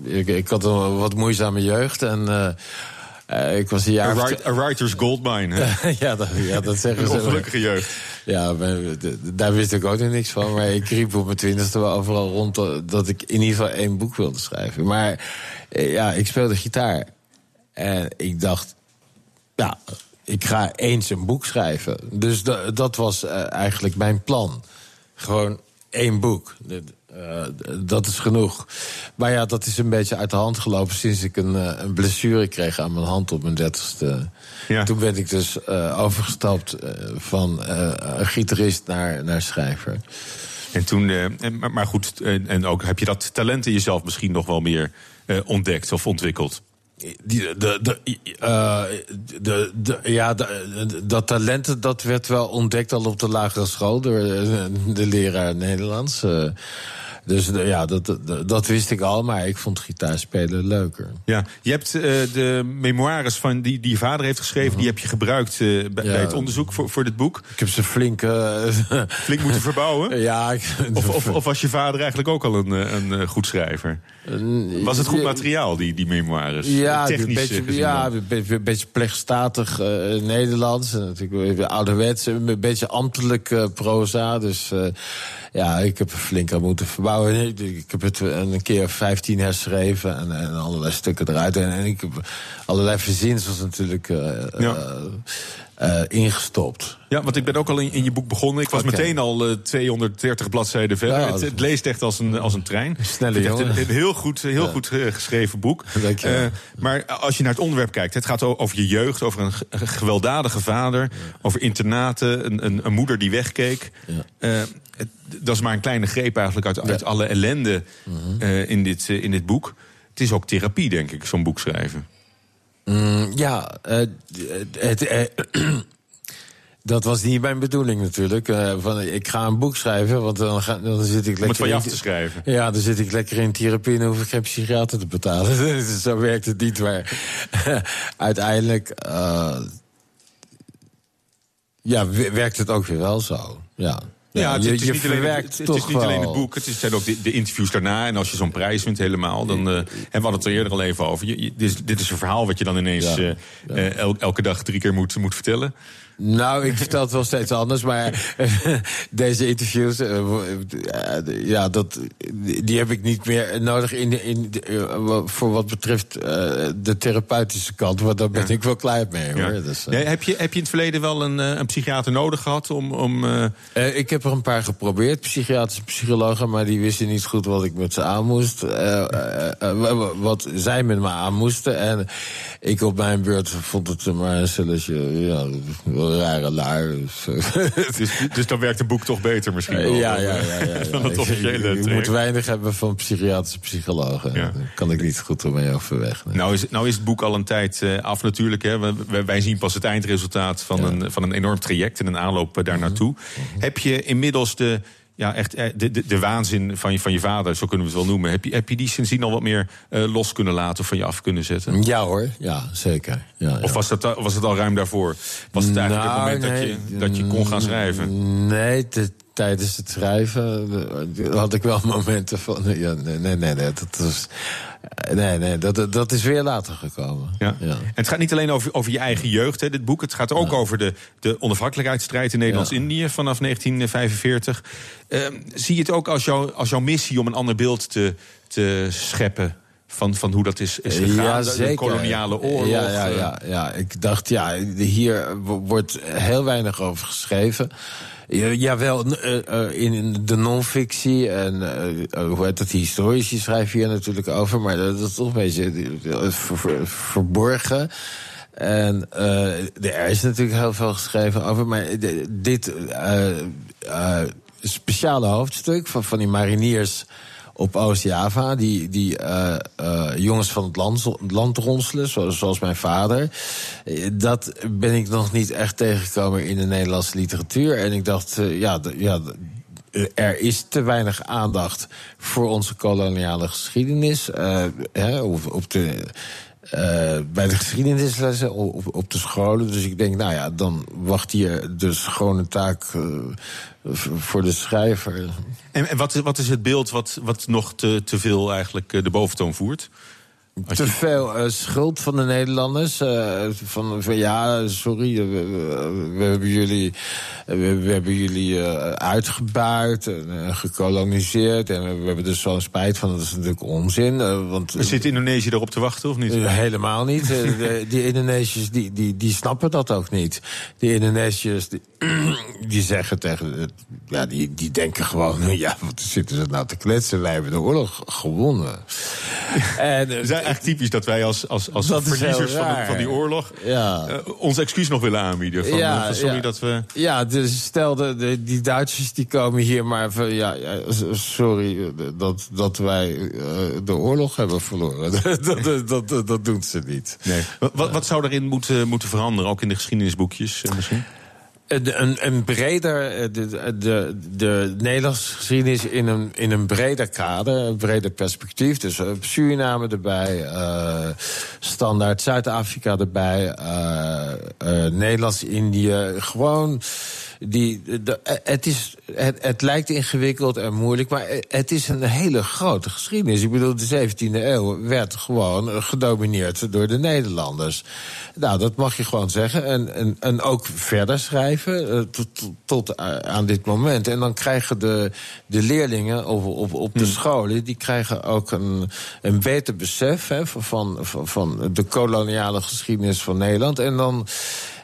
Speaker 4: Ik, ik had een wat moeizame jeugd en. Eh, ik was een jaar.
Speaker 3: A, write- a writer's goldmine.
Speaker 4: ja, dat, ja, dat zeggen
Speaker 3: Een
Speaker 4: ze.
Speaker 3: ongelukkige jeugd.
Speaker 4: Ja, maar, daar wist ik ook nog niks van. Maar ik riep op mijn twintigste wel overal rond dat- ik in ieder geval één boek wilde schrijven. Maar eh, ja, ik speelde gitaar. En ik dacht, ja, ik ga eens een boek schrijven. Dus da- dat was eh, eigenlijk mijn plan. Gewoon één boek. Eh, dat is genoeg. Maar ja, dat is een beetje uit de hand gelopen sinds ik een, eh, een blessure kreeg aan mijn hand op mijn dertigste. Toen ben ik dus eh, overgestapt van gitarist naar, naar schrijver.
Speaker 3: En toen, en- maar, goed, en, en ook heb je dat talent in jezelf misschien nog wel meer ontdekt of ontwikkeld?
Speaker 4: Die, de, de, de, de, ja, dat talent dat werd wel ontdekt al op de lagere school door de leraar Nederlands. Eh, dus de- ja, dat, dat, wist ik al, maar ik vond gitaarspelen leuker.
Speaker 3: Ja, je hebt eh, de memoires van die, die je vader heeft geschreven, die heb je gebruikt eh, bij, bij het onderzoek voor, voor dit boek.
Speaker 4: Ik heb ze flink. eh,
Speaker 3: flink moeten verbouwen?
Speaker 4: Ja, ik,
Speaker 3: Of, of, of was je vader eigenlijk ook al een, eh, een eh, goed schrijver? Was het goed materiaal, die, die memoires?
Speaker 4: Ja,
Speaker 3: Technisch
Speaker 4: beetje,
Speaker 3: gezien
Speaker 4: ja, een beetje, een beetje plechtstatig eh, Nederlands. En natuurlijk ouderwets, een beetje ambtelijk eh, proza. Dus eh, ja, ik heb er flink aan moeten verbouwen. Ik, heb het een keer of 15 herschreven en, en allerlei stukken eruit. En, en ik heb allerlei verzinsels natuurlijk eh, eh, eh, ingestopt.
Speaker 3: Ja, want ik ben ook al in, in je boek begonnen. Ik was meteen al eh, 230 bladzijden verder.
Speaker 4: Ja,
Speaker 3: het, leest echt als een, als een trein.
Speaker 4: Snelle jongen.
Speaker 3: Een, een heel goed, heel
Speaker 4: Ja.
Speaker 3: goed geschreven boek.
Speaker 4: Dank je
Speaker 3: maar als je naar het onderwerp kijkt, het gaat over je jeugd, over een, ge- een gewelddadige vader, over internaten, een, een, een moeder die wegkeek. Eh, het- dat is maar een kleine greep eigenlijk uit, uit alle ellende
Speaker 4: Mhm.
Speaker 3: eh, in, dit, eh, in dit boek. Het is ook therapie, denk ik, zo'n boek schrijven.
Speaker 4: Mm, ja, eh, het, dat was niet mijn bedoeling natuurlijk. Van, ik ga een boek schrijven, want dan, ga, dan zit ik lekker...
Speaker 3: Om het van je af te schrijven.
Speaker 4: Ja, dan zit ik lekker in therapie en dan hoef ik geen psychiater te betalen. Dus Zo werkt het niet, maar uiteindelijk... ja, werkt het ook weer wel zo. Ja,
Speaker 3: Ja, het,
Speaker 4: je,
Speaker 3: het is
Speaker 4: je
Speaker 3: niet, alleen, het, is niet alleen het boek, het is- zijn ook de, de interviews daarna. En als je zo'n prijs wint helemaal, dan... eh, en we hadden het er eerder al even over. Je, je- dit, is, dit is een verhaal wat je dan ineens
Speaker 4: Ja,
Speaker 3: eh, eh, el- elke dag drie keer moet, moet vertellen.
Speaker 4: Nou, ik vertel het wel steeds anders, maar deze interviews, eh, eh, ja, dat, die heb ik niet meer nodig in, in, eh, voor wat betreft eh, de therapeutische kant. Want daar ben ik wel klaar mee, hoor.
Speaker 3: Ja.
Speaker 4: Dus, eh,
Speaker 3: Ja, heb, je, heb je in het verleden wel een, eh, een psychiater nodig gehad om... om eh,
Speaker 4: Eh, ik heb er een paar geprobeerd, psychiatrische psychologen, maar die wisten niet goed wat ik met ze aan moest. eh, eh, eh, wa- wa- wat zij met me aan moesten. En ik op mijn beurt vond het maar een stelletje, ja, rare laar. Dus,
Speaker 3: dus, dus dan werkt het boek toch beter misschien wel.
Speaker 4: ja,
Speaker 3: dan,
Speaker 4: ja,
Speaker 3: eh,
Speaker 4: ja, ja, ja.
Speaker 3: dan het
Speaker 4: Ik-
Speaker 3: officiële
Speaker 4: Je moet weinig hebben van psychiatrische psychologen. Daar kan ik niet goed mee overweg. nee.
Speaker 3: Nou is, nou is het boek al een tijd eh, af natuurlijk. Hè. Wij zien pas het eindresultaat van, een, van een enorm traject en een aanloop eh, daar naartoe. Heb je inmiddels de, ja, echt, eh, de, de, de waanzin van je, van je vader, zo kunnen we het wel noemen... heb je, heb je die sindsdien al wat meer eh, los kunnen laten of van je af kunnen zetten?
Speaker 4: Ja hoor, ja, zeker. Ja,
Speaker 3: Of was, dat, al- was het al ruim daarvoor? Was het eigenlijk
Speaker 4: Nou,
Speaker 3: het moment
Speaker 4: nee.
Speaker 3: dat, je, dat je kon gaan schrijven?
Speaker 4: Nee, te- tijdens het schrijven eh, had ik wel momenten van... Ja, nee, nee, nee, nee, dat, was, nee, nee dat, dat- is weer later gekomen.
Speaker 3: Ja. En het gaat niet alleen over, over je eigen jeugd, hè, dit boek. Het gaat ook over de, de onafhankelijkheidsstrijd in Nederlands-Indië vanaf 1945. Ehm, zie je het ook als, jou, als jouw missie om een ander beeld te, te scheppen van, van hoe dat is, is gegaan?
Speaker 4: Ja,
Speaker 3: De-
Speaker 4: zeker.
Speaker 3: De koloniale oorlog.
Speaker 4: Ja, ja,
Speaker 3: eh,
Speaker 4: ja, ja. Ik dacht, ja, hier wo- wordt heel weinig over geschreven. Ja, Jawel, eh, eh, in de non-fictie en eh, hoe heet dat, historici schrijven hier natuurlijk over, maar dat is toch een beetje ver- ver- verborgen. En er is natuurlijk heel veel geschreven over, maar dit speciale hoofdstuk van, van die mariniers op Oost-Java. Die, die eh, eh, jongens van het land, land ronselen, zoals, mijn vader. Eh, Dat ben ik nog niet echt tegengekomen in de Nederlandse literatuur. En ik dacht, ja, ja er is te weinig aandacht voor onze koloniale geschiedenis. hè, op, op de, eh, bij de geschiedenislessen op, op de scholen. Dus ik denk, nou ja, dan wacht hier de schone taak eh, voor de schrijver.
Speaker 3: En, en wat, wat is het beeld wat, wat nog te, te veel eigenlijk eh, de boventoon voert? Als
Speaker 4: Te
Speaker 3: je-
Speaker 4: veel eh, schuld van de Nederlanders. eh, van, van ja, sorry, we, we- we hebben jullie, we, we hebben jullie eh, uitgebuit en gekoloniseerd. En we, hebben er zo'n spijt van. Dat is natuurlijk onzin. want,
Speaker 3: Zit Indonesië erop te wachten of niet?
Speaker 4: Helemaal niet. De- die Indonesiërs die, die, die snappen dat ook niet. Die Indonesiërs die, die zeggen tegen. Ja, die, die denken gewoon. Ja, wat zitten ze nou te kletsen? Wij hebben de oorlog gewonnen. En,
Speaker 3: eigenlijk typisch dat wij als, als, als
Speaker 4: Dat
Speaker 3: verliezers van, de- van die oorlog
Speaker 4: Ja.
Speaker 3: eh, ons excuus nog willen aanbieden. Van,
Speaker 4: Ja,
Speaker 3: eh, sorry
Speaker 4: ja.
Speaker 3: dat we.
Speaker 4: Ja, dus stel, de, de- die Duitsers die komen hier maar van... Ja, sorry eh, dat, dat wij de oorlog hebben verloren. dat, dat, dat, doen ze niet.
Speaker 3: Nee. Wat, wat, zou erin moeten, moeten veranderen, ook in de geschiedenisboekjes misschien?
Speaker 4: Een, een, een breder, eh, de, de, de Nederlandse geschiedenis in een, in een breder kader, een breder perspectief. Dus eh, Suriname erbij, eh, standaard Zuid-Afrika erbij, eh, eh, Nederlands-Indië. Gewoon. Die, de, het, is, het, het lijkt ingewikkeld en moeilijk, maar het is een hele grote geschiedenis. Ik bedoel, de 17e eeuw werd gewoon gedomineerd door de Nederlanders. Nou, dat mag je gewoon zeggen. En, en, en ook verder schrijven eh, tot, tot, eh, aan dit moment. En dan krijgen de, de leerlingen op, op, op de scholen... die krijgen ook een, een beter besef hè, van, van, van de koloniale geschiedenis van Nederland. En dan...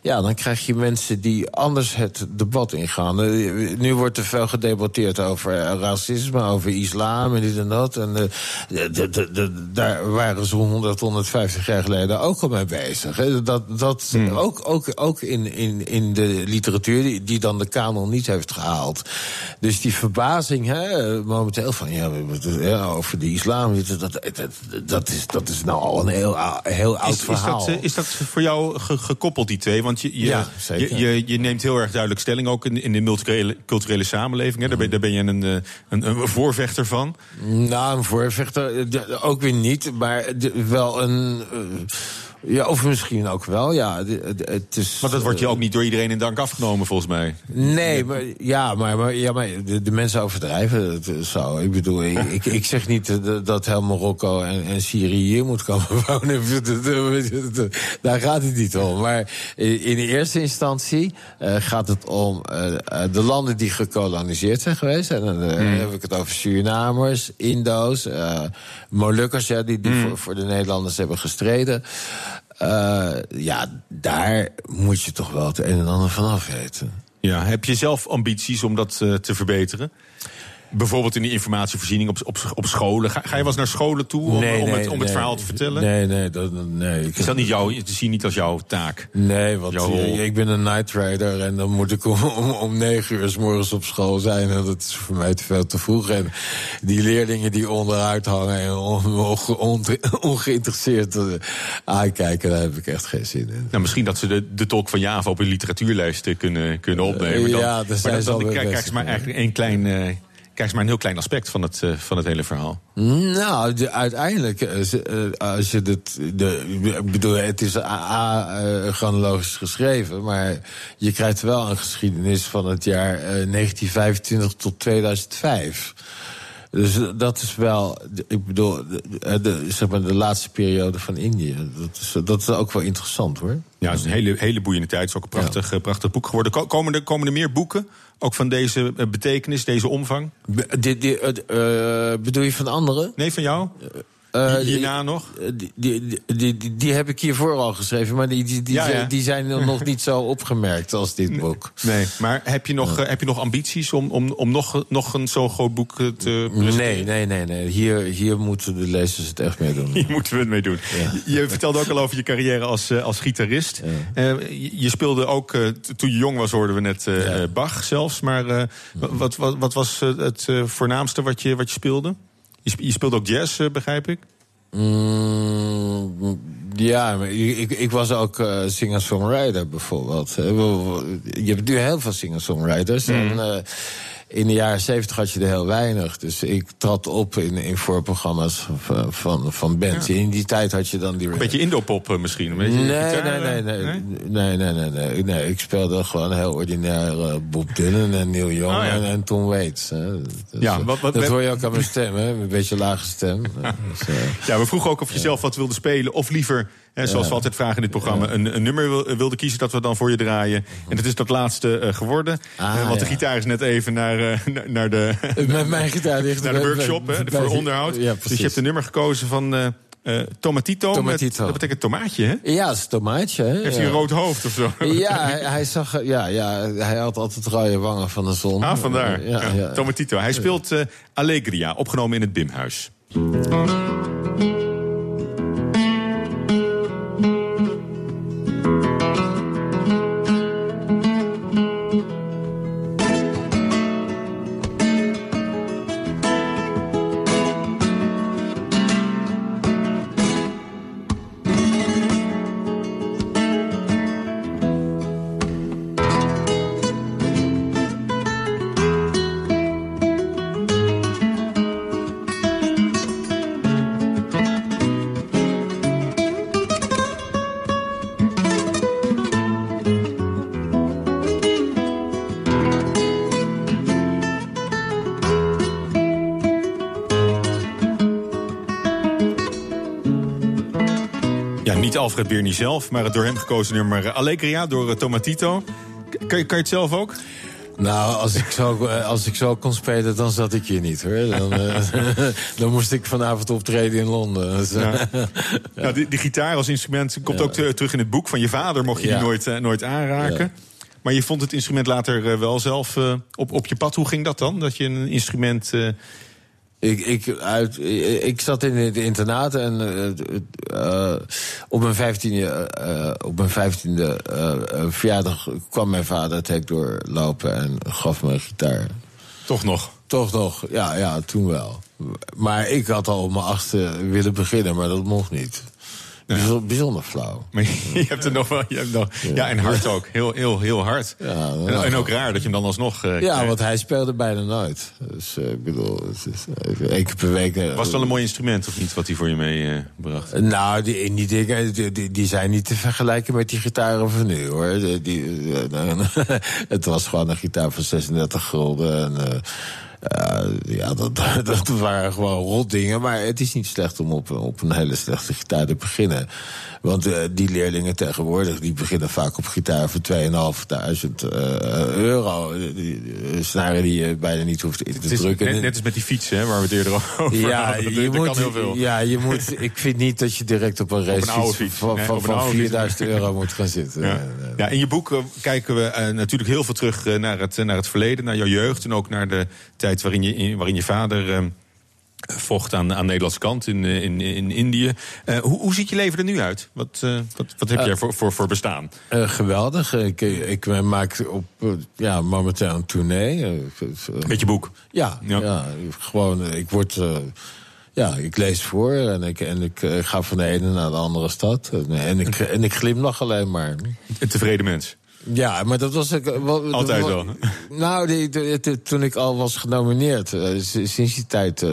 Speaker 4: Ja, dan krijg je mensen die anders het debat ingaan. Eh, Nu wordt er veel gedebatteerd over eh, racisme, over islam en dit en dat. En eh, daar waren ze 100, 150 jaar geleden ook al mee bezig. hè. Dat, dat ook, ook, ook in, in, in de literatuur, die, die dan de kanon niet heeft gehaald. Dus die verbazing hè, momenteel van ja, over de islam, dat, dat, dat, dat, is, dat is nou al een heel, heel oud
Speaker 3: Is, is,
Speaker 4: verhaal.
Speaker 3: dat, is dat voor jou ge- gekoppeld, die twee? Want je, je,
Speaker 4: Ja,
Speaker 3: je, je, je neemt heel erg duidelijk stelling, ook in, in de multiculturele culturele samenleving. Hè? Daar, ben, daar ben je een, eh, een, een voorvechter van.
Speaker 4: Nou, een voorvechter eh, ook weer niet, maar wel een. eh, ja, of misschien ook wel, ja. Het is,
Speaker 3: Maar dat wordt je ook niet door iedereen in dank afgenomen, volgens mij.
Speaker 4: Nee, maar, ja, maar, maar, ja, maar de, de mensen overdrijven het eh, zo. Ik bedoel, ik, ik, ik zeg niet eh, dat heel Marokko en, en Syrië hier moet komen wonen. Daar gaat het niet om. Maar in de eerste instantie eh, gaat het om eh, eh, de landen die gekoloniseerd zijn geweest. En dan eh,
Speaker 3: Hmm.
Speaker 4: heb ik het over Surinamers, Indo's, eh Molukkers, ja, die, die
Speaker 3: Hmm.
Speaker 4: voor, voor de Nederlanders hebben gestreden. Eh, ja, daar moet je toch wel het een en ander van af weten.
Speaker 3: Ja, heb je zelf ambities om dat eh, te verbeteren? Bijvoorbeeld in die informatievoorziening op, op, op scholen. Ga, ga je wel eens naar scholen toe om,
Speaker 4: Nee,
Speaker 3: om,
Speaker 4: nee,
Speaker 3: het, om het verhaal te vertellen?
Speaker 4: Nee, nee, dat, nee. Ik,
Speaker 3: Is dat niet jouw, dat zie je niet als jouw taak?
Speaker 4: Nee, want ik ben een night rider en dan moet ik om, om, om negen uur s morgens op school zijn. En dat is voor mij te veel te vroeg. En die leerlingen die onderuit hangen en on, on- on- ongeïnteresseerd eh, aankijken, daar heb ik echt geen zin in.
Speaker 3: Nou, misschien dat ze de, de tolk van Java op hun literatuurlijst kunnen, kunnen opnemen. Dan,
Speaker 4: ja, daar
Speaker 3: maar
Speaker 4: zijn
Speaker 3: dan,
Speaker 4: ze
Speaker 3: dan krijg,
Speaker 4: bezig,
Speaker 3: ze maar eigenlijk een klein, eh, krijg ze maar een heel klein aspect van het, eh, van het hele verhaal.
Speaker 4: Nou, de- uiteindelijk, eh, eh, als je dit, de, ik bedoel, het is A, eh, chronologisch geschreven, maar je krijgt wel een geschiedenis van het jaar eh, 1925 tot 2005. Dus eh, dat is wel, ik bedoel, de, de, zeg maar de laatste periode van Indië. Dat is, dat is ook wel interessant hoor.
Speaker 3: Ja, het is een hele, hele boeiende tijd. Het is ook een prachtig, eh, prachtig boek geworden. Ko- Komen er, komen er meer boeken? Ook van deze eh, betekenis, deze omvang?
Speaker 4: Be- eh, eh, bedoel je van anderen?
Speaker 3: Nee, van jou?
Speaker 4: Eh,
Speaker 3: Hierna nog?
Speaker 4: Die, die, die, die, die heb ik hiervoor al geschreven, maar die, die, die,
Speaker 3: Ja, ja.
Speaker 4: zijn- die zijn nog niet zo opgemerkt als dit boek.
Speaker 3: Nee, maar heb je nog, eh, heb je nog ambities om, om, om nog, nog een zo groot boek eh, te presenteren?
Speaker 4: Nee, nee, nee, nee. Hier, hier moeten de lezers het echt mee doen.
Speaker 3: Hier moeten we het mee doen. Je vertelde ook al over je carrière als, eh, als gitarist. Eh, je, speelde ook, eh, toen je jong was, hoorden we net eh, Bach zelfs. Maar eh, wat, wat, wat was eh, het eh, voornaamste wat je, wat je speelde? Je, sp- je speelt ook jazz, eh, begrijp ik?
Speaker 4: Mm, ja, ik, ik was ook eh, singer-songwriter bijvoorbeeld. Eh, Je hebt nu heel veel singer-songwriters.
Speaker 3: Mm.
Speaker 4: En, in de jaren zeventig had je er heel weinig. Dus ik trad op in, in voorprogramma's van, van, van bands. In die tijd had je dan die...
Speaker 3: Een beetje indopop eh, misschien? Een beetje
Speaker 4: Nee,
Speaker 3: gitaar,
Speaker 4: nee,
Speaker 3: eh,
Speaker 4: nee, nee, nee, nee, nee, nee, nee. Ik speelde gewoon heel ordinair eh, Bob Dylan en Neil Young
Speaker 3: Oh, ja.
Speaker 4: en, en Tom Waits. Hè. Dus,
Speaker 3: Ja, wat- wat-
Speaker 4: dat hoor je ook aan mijn stem, hè? Een beetje lage stem. Dus,
Speaker 3: Ja, we vroegen ook of je zelf wat wilde spelen. Of liever, hè, zoals we altijd vragen in dit programma, een, een nummer wil- wilde kiezen dat we dan voor je draaien. En dat is dat laatste eh, geworden.
Speaker 4: Ah,
Speaker 3: Eh, want de gitaar is net even naar, eh, naar- de,
Speaker 4: Met mijn gitaar ligt
Speaker 3: naar de workshop hè, voor onderhoud. Dus je hebt een nummer gekozen van eh, Tomatito. met-
Speaker 4: Tomatito.
Speaker 3: dat betekent tomaatje, hè?
Speaker 4: Ja, het is tomaatje. Hè?
Speaker 3: Heeft hij een rood hoofd of zo?
Speaker 4: Ja, hij, hij zag, ja, ja, hij had altijd rode wangen van de zon.
Speaker 3: Ah, vandaar.
Speaker 4: Ja,
Speaker 3: Ja,
Speaker 4: ja.
Speaker 3: Tomatito. Hij speelt eh, Allegria, opgenomen in het Bimhuis. Niet Alfred Birnie zelf, maar het door hem gekozen nummer eh, Allegria door eh, Tomatito. Kan je, kan je het zelf ook?
Speaker 4: Nou, als ik, zo, eh, als ik zo kon spelen, dan zat ik hier niet, hoor. Dan, dan moest ik vanavond optreden in Londen. Dus, eh,
Speaker 3: Ja. Nou, die, die gitaar als instrument komt ook te- terug in het boek van je vader. Mocht je
Speaker 4: Ja.
Speaker 3: die nooit, nooit aanraken. Maar je vond het instrument later wel zelf op, op je pad. Hoe ging dat dan? Dat je een instrument...
Speaker 4: Ik, ik, uit, ik, zat in het internaat en eh, eh, op mijn vijftiende, eh, op mijn vijftiende eh, eh, verjaardag kwam mijn vader het hek doorlopen en gaf me een gitaar.
Speaker 3: Toch nog?
Speaker 4: Toch nog, ja, ja, toen wel. Maar ik had al op mijn achtste willen beginnen, maar dat mocht niet. Bijzonder, bijzonder flauw.
Speaker 3: Maar je hebt er nog wel... Je hebt nog, ja. en hard ook. Heel, heel, heel hard.
Speaker 4: Ja,
Speaker 3: en, en ook raar dat je hem dan alsnog... eh,
Speaker 4: Ja, want hij speelde bijna nooit. Dus eh, ik bedoel, het is, eh, één keer per week.
Speaker 3: Was het wel een mooi instrument of niet, wat hij voor je meebracht?
Speaker 4: Nou, die, die dingen die, die, die zijn niet te vergelijken met die gitaren van nu, hoor. Die, het was gewoon een gitaar van 36 gulden. En, ja, dat, dat waren gewoon rotdingen. Maar het is niet slecht om op, op een hele slechte gitaar te beginnen. Want eh, die leerlingen tegenwoordig, die beginnen vaak op gitaar voor 2.500 eh, euro. Snaren die je bijna niet hoeft in te
Speaker 3: is
Speaker 4: drukken.
Speaker 3: net, net als met die fietsen, hè, waar we het eerder over
Speaker 4: Ja,
Speaker 3: hadden.
Speaker 4: Je moet,
Speaker 3: heel veel.
Speaker 4: ja, je moet, ik vind niet dat je direct op een racefiets
Speaker 3: fiets.
Speaker 4: van,
Speaker 3: Nee,
Speaker 4: van,
Speaker 3: op een
Speaker 4: van
Speaker 3: oude fiets.
Speaker 4: 4000 euro moet gaan zitten.
Speaker 3: Ja. ja, in je boek eh, kijken we natuurlijk heel veel terug naar, het, naar het verleden, naar jouw jeugd en ook naar de tijd waarin je, in- waarin je vader eh, vocht aan, aan de Nederlandse kant in, eh, in, in Indië. Eh, hoe, hoe ziet je leven er nu uit? Wat, eh, wat, wat heb jij voor, voor, voor bestaan?
Speaker 4: Geweldig. Ik, ik maak op, ja, momenteel een tournee.
Speaker 3: Met je boek?
Speaker 4: Ja,
Speaker 3: Ja.
Speaker 4: ja. gewoon, ik word... ja, ik lees voor en ik, en ik ga van de ene naar de andere stad. En, en, ik, en ik glimlach alleen maar.
Speaker 3: Een tevreden mens.
Speaker 4: Ja, maar dat was ik. eh,
Speaker 3: Altijd
Speaker 4: wel-. Nou, die, die- die- toen ik al was genomineerd, eh, sinds die tijd eh,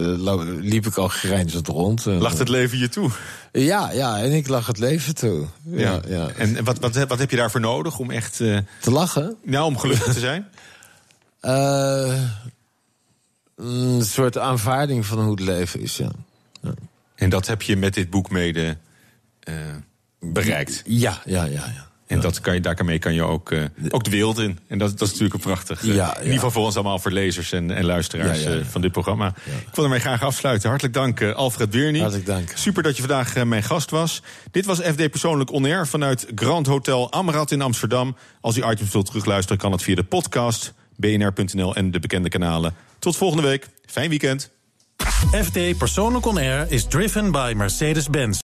Speaker 4: liep ik al grijnzend rond.
Speaker 3: Lacht het leven je toe?
Speaker 4: Ja, ja, en ik lag het leven toe. Ja, ja.
Speaker 3: En wat, wat, wat heb je daarvoor nodig om echt...
Speaker 4: Te lachen?
Speaker 3: nou, om gelukkig te zijn?
Speaker 4: Eh, een soort aanvaarding van hoe het leven is, ja.
Speaker 3: En dat heb je met dit boek mede bereikt?
Speaker 4: Ja, ja, ja. ja.
Speaker 3: En dat kan je, daarmee kan je ook, eh, ook de wereld in. En dat, dat is natuurlijk een prachtig. eh,
Speaker 4: Ja,
Speaker 3: in ieder geval voor ons allemaal, voor lezers en, en luisteraars
Speaker 4: Ja, ja, ja.
Speaker 3: eh, van dit programma. Ik wil ermee graag afsluiten. Hartelijk dank, Alfred Birnie.
Speaker 4: Hartelijk dank.
Speaker 3: Super dat je vandaag mijn gast was. Dit was FD Persoonlijk On Air vanuit Grand Hotel Amrad in Amsterdam. Als u items wilt terugluisteren, kan het via de podcast, bnr.nl en de bekende kanalen. Tot volgende week. Fijn weekend.
Speaker 1: FD Persoonlijk On Air is driven by Mercedes-Benz.